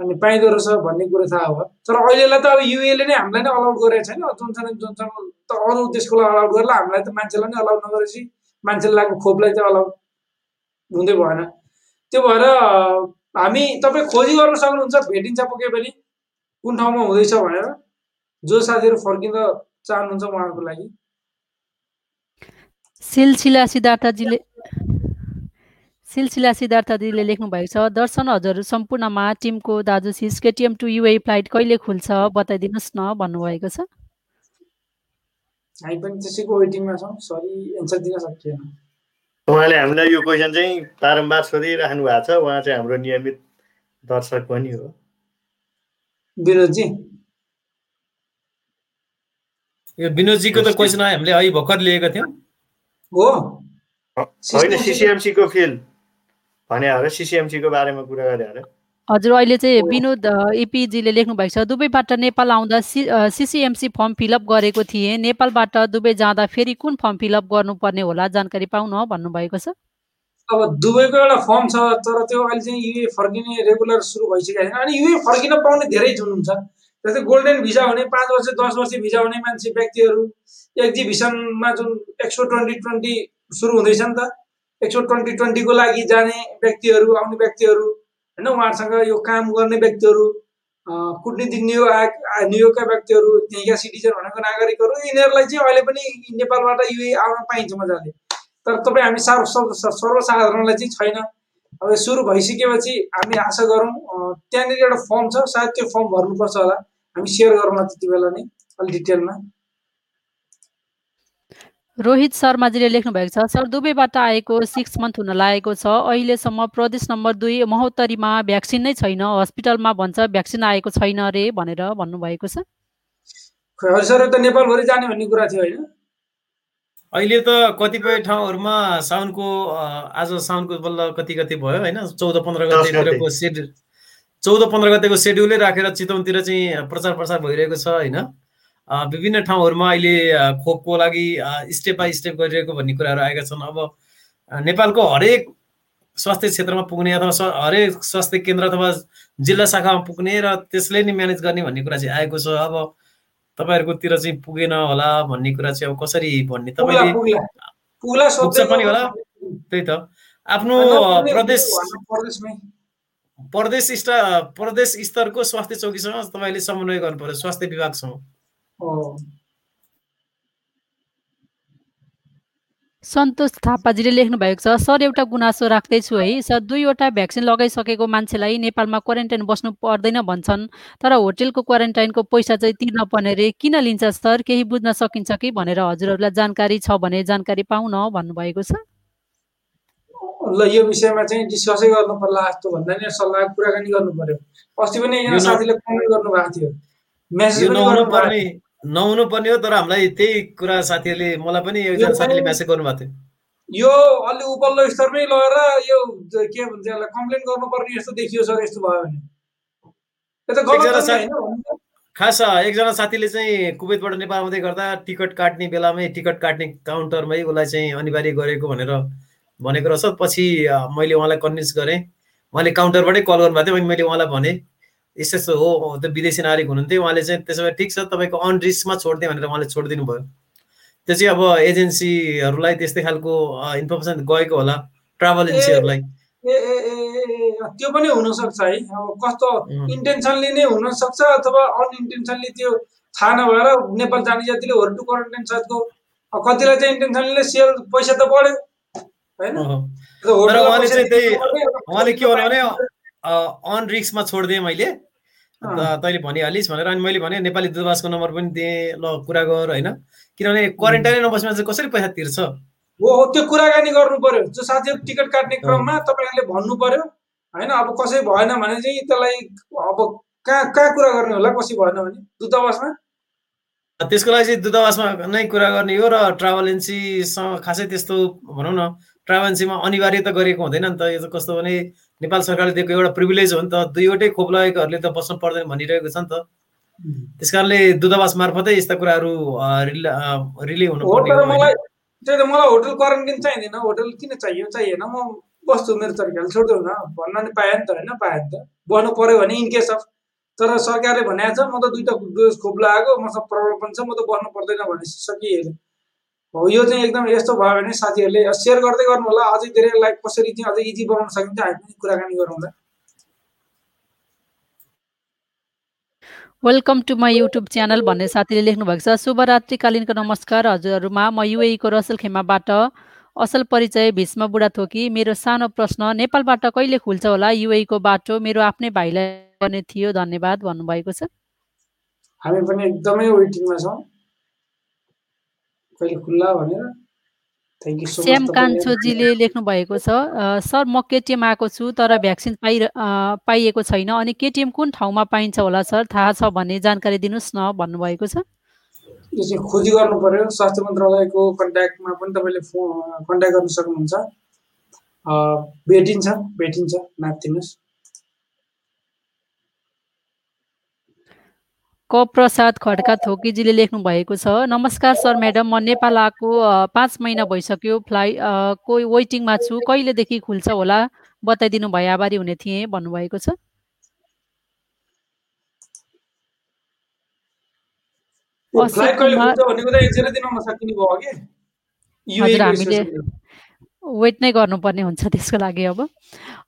अनि पाइँदो रहेछ भन्ने कुरो थाहा भयो। तर अहिलेलाई त अब युएले नै हामीलाई नै अलाउड गरेको छैन। जोन्सन जोन्सन त अरू लागि अलाउड गर्ला हामीलाई त मान्छेलाई नै अलाउड नगरेपछि मान्छेले लगाएको खोपलाई त अलाउड हुँदै भएन। त्यो भएर हामी तपाईँ खोजी गर्न सक्नुहुन्छ भेटिन्छ पक्कै पनि। कुन ठाउँमा हुँदैछ भनेर। जो साथीहरू फर्किन चाहनुहुन्छ उहाँहरूको लागि।
सिलसिला सिद्धार्थजीले सिलसिला सिद्धार्थजीले लेख्नु भएको छ दर्शन हजुर सम्पूर्णमा टिमको दाजु sis KTM to UAE flight कहिले खुल्छ बताइदिनुहोस् न भन्नुभएको छ।
हामी पनि त्यसैको वेटिङमा छौँ। सरी एन्सर दिन सकिएन।
उहाँले हामीलाई यो क्वेसन चाहिँ बारम्बार सोधिराख्नु भएको छ। उहाँ चाहिँ हाम्रो नियमित दर्शक पनि हो।
विनोदजी?
यो विनोदजीको त क्वेसन हामीले अहिले भर्खर लिएका थियौँ।
हो।
होइन सिसिएमसीको फिल्ड भने सिसिएमसीको बारेमा कुरा गरे अरे
हजुर अहिले चाहिँ विनोद इपीजीले लेख्नु भएको छ दुबईबाट नेपाल आउँदा सि सिसिएमसी फर्म फिलअप गरेको थिएँ। नेपालबाट दुबई जाँदा फेरि कुन फर्म फिलअप गर्नुपर्ने होला? जानकारी पाउन भन्नुभएको छ।
अब दुबईको एउटा फर्म छ तर त्यो अहिले चाहिँ युए फर्किने रेगुलर सुरु भइसकेको छैन अनि युए फर्किन पाउने धेरै जुन हुन्छ। जस्तै गोल्डन भिजा हुने पाँच वर्ष दस वर्ष भिजा हुने मान्छे व्यक्तिहरू एक्जिबिसनमा जुन एक सौ ट्वेन्टी ट्वेन्टी सुरु हुँदैछ नि त। एक सौ ट्वेन्टी ट्वेन्टीको लागि जाने व्यक्तिहरू आउने व्यक्तिहरू होइन उहाँहरूसँग यो काम गर्ने व्यक्तिहरू कुटनीतिक नियोग नियोगका व्यक्तिहरू त्यहीँका सिटिजन भनेको नागरिकहरू यिनीहरूलाई चाहिँ अहिले पनि नेपालबाट युए आउन पाइन्छ मजाले। तर तपाईँ हामी सार्व सर्वसाधारणलाई चाहिँ छैन। अब सुरु भइसकेपछि हामी आशा गरौँ त्यहाँनिर एउटा फर्म छ सायद त्यो फर्म भर्नुपर्छ होला। हामी सेयर गरौँला त्यति बेला नै अलिक डिटेलमा
रोहित शर्माजीले लेख्नु भएको छ सर दुबईबाट आएको सिक्स मन्थ हुन लागेको छ। अहिलेसम्म प्रदेश नम्बर दुई महोत्तरीमा भ्याक्सिन नै छैन। हस्पिटलमा भन्छ भ्याक्सिन आएको छैन अरे भनेर भन्नुभएको छ।
सर त नेपालभरि जाने भन्ने कुरा थियो होइन?
अहिले त कतिपय ठाउँहरूमा साउनको आज साउनको बल्ल कति कति भयो होइन? चौध पन्ध्र गतेतिरको सेड्युल चौध पन्ध्र गतेको सेड्युलै राखेर चितवनतिर चाहिँ प्रचार प्रसार भइरहेको छ होइन? विभिन्न ठाउँहरूमा अहिले खोपको लागि स्टेप बाई स्टेप गरिरहेको भन्ने कुराहरू आएका छन्। अब नेपालको हरेक स्वास्थ्य क्षेत्रमा पुग्ने अथवा हरेक स्वास्थ्य केन्द्र अथवा जिल्ला शाखामा पुग्ने र त्यसले नै म्यानेज गर्ने भन्ने कुरा चाहिँ आएको छ। अब तपाईँहरूकोतिर चाहिँ पुगेन होला भन्ने कुरा चाहिँ अब कसरी भन्ने? तपाईँले पुग्छ पनि होला। त्यही त। आफ्नो प्रदेश प्रदेश प्रदेश स्तरको स्वास्थ्य चौकीसँग तपाईँले समन्वय गर्नु पर्यो। स्वास्थ्य विभागसँग।
सन्तोष थापाजीले लेख्नु भएको छ सर एउटा गुनासो राख्दैछु है। सर दुईवटा भ्याक्सिन लगाइसकेको मान्छेलाई नेपालमा क्वारेन्टाइन बस्नु पर्दैन भन्छन् तर होटेलको क्वारेन्टाइनको पैसा चाहिँ तिर्न पर्ने रे। किन लिन्छ सर? केही बुझ्न सकिन्छ कि? भनेर हजुरहरूलाई जानकारी छ भने जानकारी पाउन भन्नुभएको छ।
ल यो विषयमा चाहिँ डिस्कसै गर्नु पर्ला जस्तो भन्दा नि सल्लाह कुराकानी गर्नु पर्यो। अस्ति पनि एकजना साथीले कमेन्ट गर्नुभएको थियो।
मेसेज पनि नहुनु पर्ने हो तर हामीलाई त्यही कुरा साथीहरूले मलाई पनि एकजना साथीले म्यासेज गर्नुभएको थियो।
यो अलि उपल्लो स्तरमै लगेर यो के भन्छ यसलाई कम्प्लेन गर्नुपर्ने जस्तो देखियो सर यस्तो भयो
भने। खास एकजना साथीले चाहिँ कुवेतबाट नेपाल आउँदै गर्दा टिकट काट्ने बेलामै टिकट काट्ने काउन्टरमै उसलाई चाहिँ अनिवार्य गरेको भनेर भनेको रहेछ। पछि मैले उहाँलाई कन्भिन्स गरेँ। उहाँले काउन्टरबाटै कल गर्नुभएको थियो अनि मैले उहाँलाई भने। यस्तो यस्तो हो त्यो विदेशी नागरिक हुनुहुन्थ्यो। उहाँले चाहिँ त्यसो भए ठिक छ तपाईँको अन रिस्कमा छोडिदियो भनेर उहाँले छोडिदिनु भयो। त्यो चाहिँ अब एजेन्सीहरूलाई त्यस्तै खालको इन्फर्मेसन गएको होला ट्राभल एजेन्सीहरूलाई।
त्यो पनि हुनसक्छ है। अब कस्तो इन्टेन्सनली नै हुनसक्छ अथवा अनइन्टेन्सनली त्यो थाहा नभएर नेपाल जाने जातिले होर टु क्वारेन्टाइन साथको कतिलाई चाहिँ इन्टेन्सनली सेल पैसा त बढ्यो
होइन? उहाँले के भन्यो भने अन रिक्समा छोडिदिएँ मैले। तैँले भनिहालिस् भनेर अनि मैले भने नेपाली दूतावासको नम्बर पनि दिएँ ल कुरा गर होइन? किनभने क्वारेन्टाइनै नबसेमा चाहिँ कसरी पैसा तिर्छ?
हो हो त्यो कुराकानी गर्नु पर्यो। जो साथीहरू टिकट काट्ने क्रममा तपाईँहरूले भन्नु पर्यो होइन? अब कसै भएन भने चाहिँ त्यसलाई अब कहाँ कहाँ कुरा गर्ने होला? कसै भएन भने दूतावासमा?
त्यसको लागि चाहिँ दूतावासमा नै कुरा गर्ने हो र ट्राभल एजेन्सीसँग खासै त्यस्तो भनौँ न ट्राभल एजेन्सीमा अनिवार्य त गरेको हुँदैन नि त। यो कस्तो भने नेपाल सरकारले दिएको एउटा प्रिभिलेज हो नि त दुईवटै खोप लगेकोहरूले त बस्नु पर्दैन भनिरहेको छ नि त। त्यस कारणले दूतावास मार्फतै यस्ता कुराहरू रिले हुनु
त्यही त मलाई होटल क्वारेन्टाइन चाहिँदैन होटल किन चाहियो चाहिएन। म बस्छु मेरो तरिकाले छोड्दै न। भन्न नि पाएँ नि त होइन? पाएँ नि त। बस्नु पऱ्यो भने इनकेस अफ तर सरकारले भनेको छ म त दुइटा डोज खोप लगाएको मसँग प्रब्लम पनि छ म त बस्नु पर्दैन भने सकिहाल्यो यो चाहिँ एकदम यस्तो भयो भने साथीहरूले सेयर गर्दै गर्नु होला। अझै धेरै कसरी चाहिँ अझै इजी बनाउन सकिन्छ हामी पनि कुराकानी गरौँला
welcome to my YouTube channel भन्ने साथीले लेख्नु भएको छ। शुभरात्रिकालीनको नमस्कार हजुरहरूमा। म युएको रसल खेमाबाट असल परिचय भीष्म बुढा थोकी मेरो सानो प्रश्न नेपालबाट कहिले खुल्छ होला? युएको बाटो मेरो आफ्नै भाइलाई गर्ने थियो। धन्यवाद भन्नुभएको छ।
हामी पनि एकदमै वेटिङमा छौँ। कहिले खुल्ला भनेर।
श्याम कान्छोजीले लेख्नु भएको छ सर म केटिएम आएको छु तर भ्याक्सिन पाइ पाइएको छैन। अनि केटिएम कुन ठाउँमा पाइन्छ होला सर? थाहा छ भने जानकारी दिनुहोस् न भन्नुभएको छ।
यो चाहिँ खोजी गर्नु पर्यो स्वास्थ्य मन्त्रालयको कन्ट्याक्टमा पनि तपाईँले फोन कन्ट्याक्ट गर्न सक्नुहुन्छ। भेटिन्छ भेटिन्छ। नापिदिनुहोस्
क प्रसाद खड्का थोकीजीले लेख्नु भएको छ। नमस्कार सर म्याडम म नेपाल आएको पाँच महिना भइसक्यो फ्लाइ को वेटिङमा छु कहिलेदेखि खुल्छ होला बताइदिनु भए आभारी हुने थिएँ भन्नुभएको छ। हजुर हामीले वेट नै गर्नुपर्ने हुन्छ त्यसको लागि अब।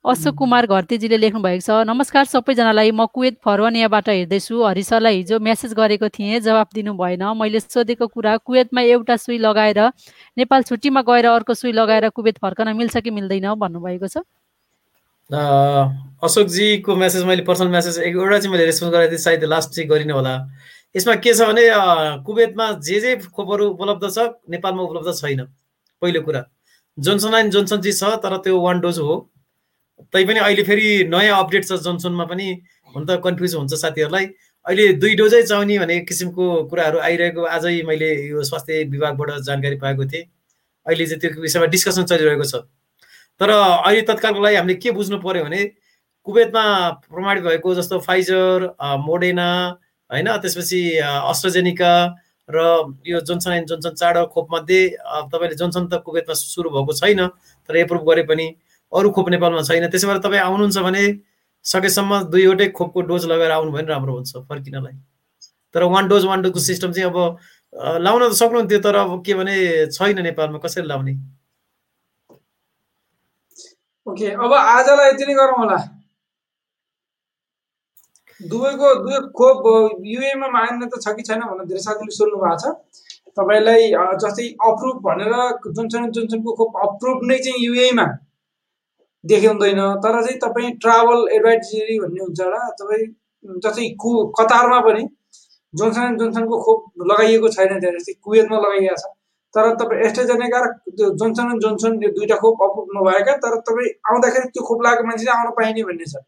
अशोक कुमार घरतीजीले लेख्नु भएको छ नमस्कार सबैजनालाई म कुवेत फरवनियाबाट हेर्दैछु। हरिसरलाई हिजो मेसेज गरेको थिएँ जवाब दिनु भएन। मैले सोधेको कुरा कुवेतमा एउटा सुई लगाएर नेपाल छुट्टीमा गएर अर्को सुई लगाएर कुवेत फर्कन मिल्छ कि मिल्दैन? भन्नुभएको छ।
अशोकजीको मेसेज मैले पर्सनल मेसेज एउटा चाहिँ मैले रेस्पोन्स गरेको थिएँ सायद लास्ट चाहिँ गरिनँ होला। यसमा के छ भने कुवेतमा जे जे खोपहरू उपलब्ध छ नेपालमा उपलब्ध छैन। पहिलो कुरा। जोन्सन एन्ड जोन्सन चाहिँ छ तर त्यो वान डोज हो। तैपनि अहिले फेरि नयाँ अपडेट छ जोन्सनमा पनि। हुन त कन्फ्युज हुन्छ साथीहरूलाई। अहिले दुई डोजै चाउने भन्ने किसिमको कुराहरू आइरहेको आजै मैले यो स्वास्थ्य विभागबाट जानकारी पाएको थिएँ। अहिले चाहिँ त्यो विषयमा डिस्कसन चलिरहेको छ। तर अहिले तत्कालको लागि हामीले के बुझ्नु पऱ्यो भने कुवेतमा प्रमाणित भएको जस्तो फाइजर मोडेना होइन त्यसपछि अस्ट्रोजेनिका र यो जोन्सन एन्ड जोन्सन चाँडो खोपमध्ये तपाईँले जोन्सन त कुवेतमा सुरु भएको छैन तर एप्रुभ गरे पनि अरू खोप नेपालमा छैन। त्यसो भएर तपाईँ आउनुहुन्छ भने सकेसम्म दुईवटै खोपको डोज लगाएर आउनु भने राम्रो हुन्छ फर्किनलाई। तर वान डोज वान डोजको सिस्टम चाहिँ अब लाउन त सक्नुहुन्थ्यो तर अब के भने छैन नेपालमा। कसरी लाउने?
ओके अब आजलाई यति नै गरौँ होला। दुवैको दुवै खोप युएमा मान्यता छ कि छैन भनेर धेरै साथीले सोध्नु भएको छ। तपाईँलाई जस्तै अप्रुभ भनेर जोन्सन जोन्सनको खोप अप्रुभ नै चाहिँ युएमा देखाउँदैन तर चाहिँ तपाईँ ट्राभल एडभाइजरी भन्ने हुन्छ एउटा तपाईँ जस्तै कु कतारमा पनि जोन्सन एन्ड जोन्सनको खोप लगाइएको छैन त्यहाँ जस्तै कुवेतमा लगाइएको छ। तर तपाईँ एस्ट्राजेनेका र जोन्सन एन्ड जोन्सन यो दुइटा खोप अप्रुभ नभएका तर तपाईँ आउँदाखेरि त्यो खोप लगाएको मान्छे आउन पाइने भन्ने छ।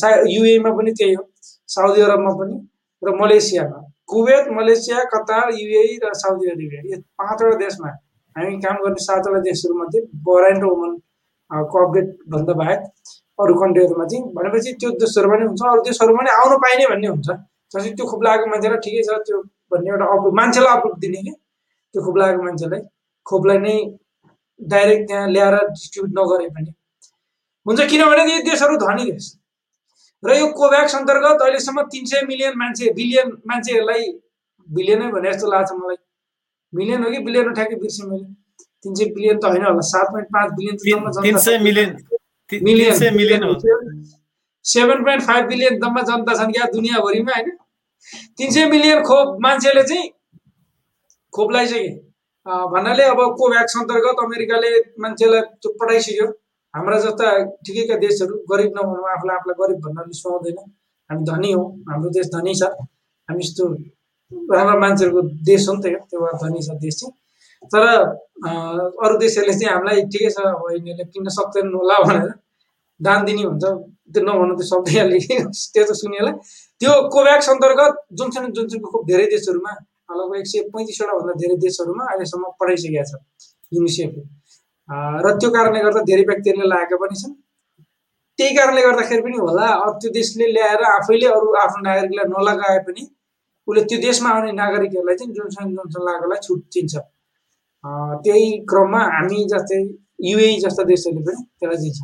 सा युएमा पनि त्यही हो साउदी अरबमा पनि र मलेसियामा। कुवेत मलेसिया कतार युए र साउदी अरेबिया। यो पाँचवटा देशमा हामी काम गर्ने सातवटा देशहरूमध्ये बहराइन र ओमनको अपडेटभन्दा बाहेक अरू कन्ट्रीहरूमा चाहिँ भनेपछि त्यो देशहरू पनि हुन्छ अरू देशहरू पनि आउनु पाइने भन्ने हुन्छ। जस्तै त्यो खोप लागेको मान्छेलाई ठिकै छ त्यो भन्ने एउटा अप्रुभ मान्छेलाई अप्रुभ दिने कि? त्यो खोप लागेको मान्छेलाई खोपलाई नै डाइरेक्ट त्यहाँ ल्याएर डिस्ट्रिब्युट नगरे पनि हुन्छ। किनभने यी देशहरू धनी देश। र यो कोभ्याक्स अन्तर्गत अहिलेसम्म तिन सय मिलियन मान्छे बिलियन मान्छेहरूलाई बिलियनै भने जस्तो लाग्छ मलाई। मिलियन हो कि बिलियन हो ठ्याक्कै बिर्सेँ मैले? तिन सय बिलियन त होइन होला सात पोइन्ट पाँच billion million. Seven point five billion दम्मा जनता छन् क्या दुनियाँभरिमा होइन? तिन सय मिलियन खोप मान्छेले चाहिँ खोप लगाइसके भन्नाले अब कोभ्याक्स अन्तर्गत अमेरिकाले मान्छेलाई पठाइसक्यो? हाम्रा जस्ता ठिकैका देशहरू गरिब नभनौँ आफूलाई आफूलाई गरिब भन्नाले सुहाउँदैन। हामी धनी हौँ हाम्रो देश धनी छ। हामी यस्तो राम्रा मान्छेहरूको देश हो नि त त्यो भएर धनी छ देश चाहिँ। तर अरू देशहरूले चाहिँ हामीलाई ठिकै छ अब यिनीहरूले किन्न सक्दैनन् होला भनेर दान दिने हुन्छ। त्यो नभन्नु त्यो शब्द त्यो त सुनिएला। त्यो कोभ्याक्स अन्तर्गत जुनसुन जुनसुनको खुब धेरै देशहरूमा लगभग एक सय पैँतिसवटा भन्दा धेरै देशहरूमा अहिलेसम्म पठाइसकेका छ युनिसेफले। र त्यो कारणले गर्दा धेरै व्यक्तिहरूले लागेका पनि छन्। त्यही कारणले गर्दाखेरि पनि होला त्यो देशले ल्याएर आफैले अरू आफ्नो नागरिकलाई नलगाए पनि उसले त्यो देशमा आउने नागरिकहरूलाई चाहिँ जोनसन जोनसन लगाएकोलाई छुट दिन्छ त्यही क्रममा हामी जस्तै युए जस्ता देशहरूले पनि त्यसलाई दिन्छ।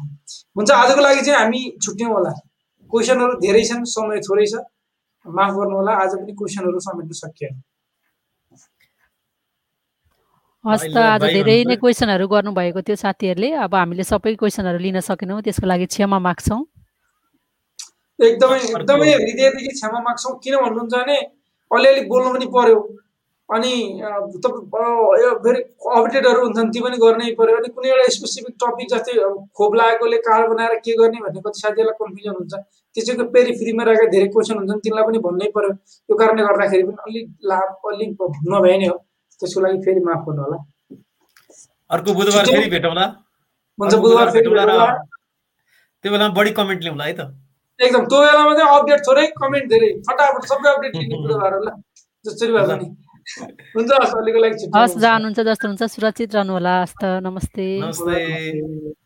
हुन्छ आजको लागि चाहिँ हामी छुट्यौँ होला। क्वेसनहरू धेरै छन् समय थोरै छ। माफ गर्नु होला आज पनि क्वेसनहरू समेट्न सकिएन।
हस् त आज धेरै नै क्वेसनहरू गर्नुभएको थियो साथीहरूले। अब हामीले सबै क्वेसनहरू लिन सकेनौँ त्यसको लागि क्षमा माग्छौँ।
एकदमै एकदमै हृदयदेखि क्षमा माग्छौँ। किन भन्नुहुन्छ भने अलिअलि बोल्नु पनि पर्यो। अनि फेरि अपडेटहरू हुन्छन् ती पनि गर्नै पर्यो। अनि कुनै एउटा स्पेसिफिक टपिक जस्तै खोप लागेकोले कार्ड बनाएर के गर्ने भन्ने कति साथीहरूलाई कन्फ्युजन हुन्छ। त्यसैको पेरि फ्रीमा रहेका धेरै क्वेसन हुन्छन् तिनलाई पनि भन्नै पर्यो। यो कारणले गर्दाखेरि पनि अलिक लाभ अलिक नभए नै हो। त्यसको लागि फेरि माफ गर्नु होला।
अर्को बुधबार फेरि भेटौँला।
हुन्छ बुधबार फेरि भेटौँला
त्यो बेलामा बढी कमेन्ट ल्याउँला है त।
एकदम त्यो बेलामा चाहिँ अपडेट थोरै कमेन्ट धेरै फटाफट सबै अपडेट लिने बुधबार होला जसरी भए पनि। हुन्छ हस् अहिलेको लागि
हस् जस्तो हुन्छ सुरक्षित रहनु होला हस्त नमस्ते।
नमस्ते।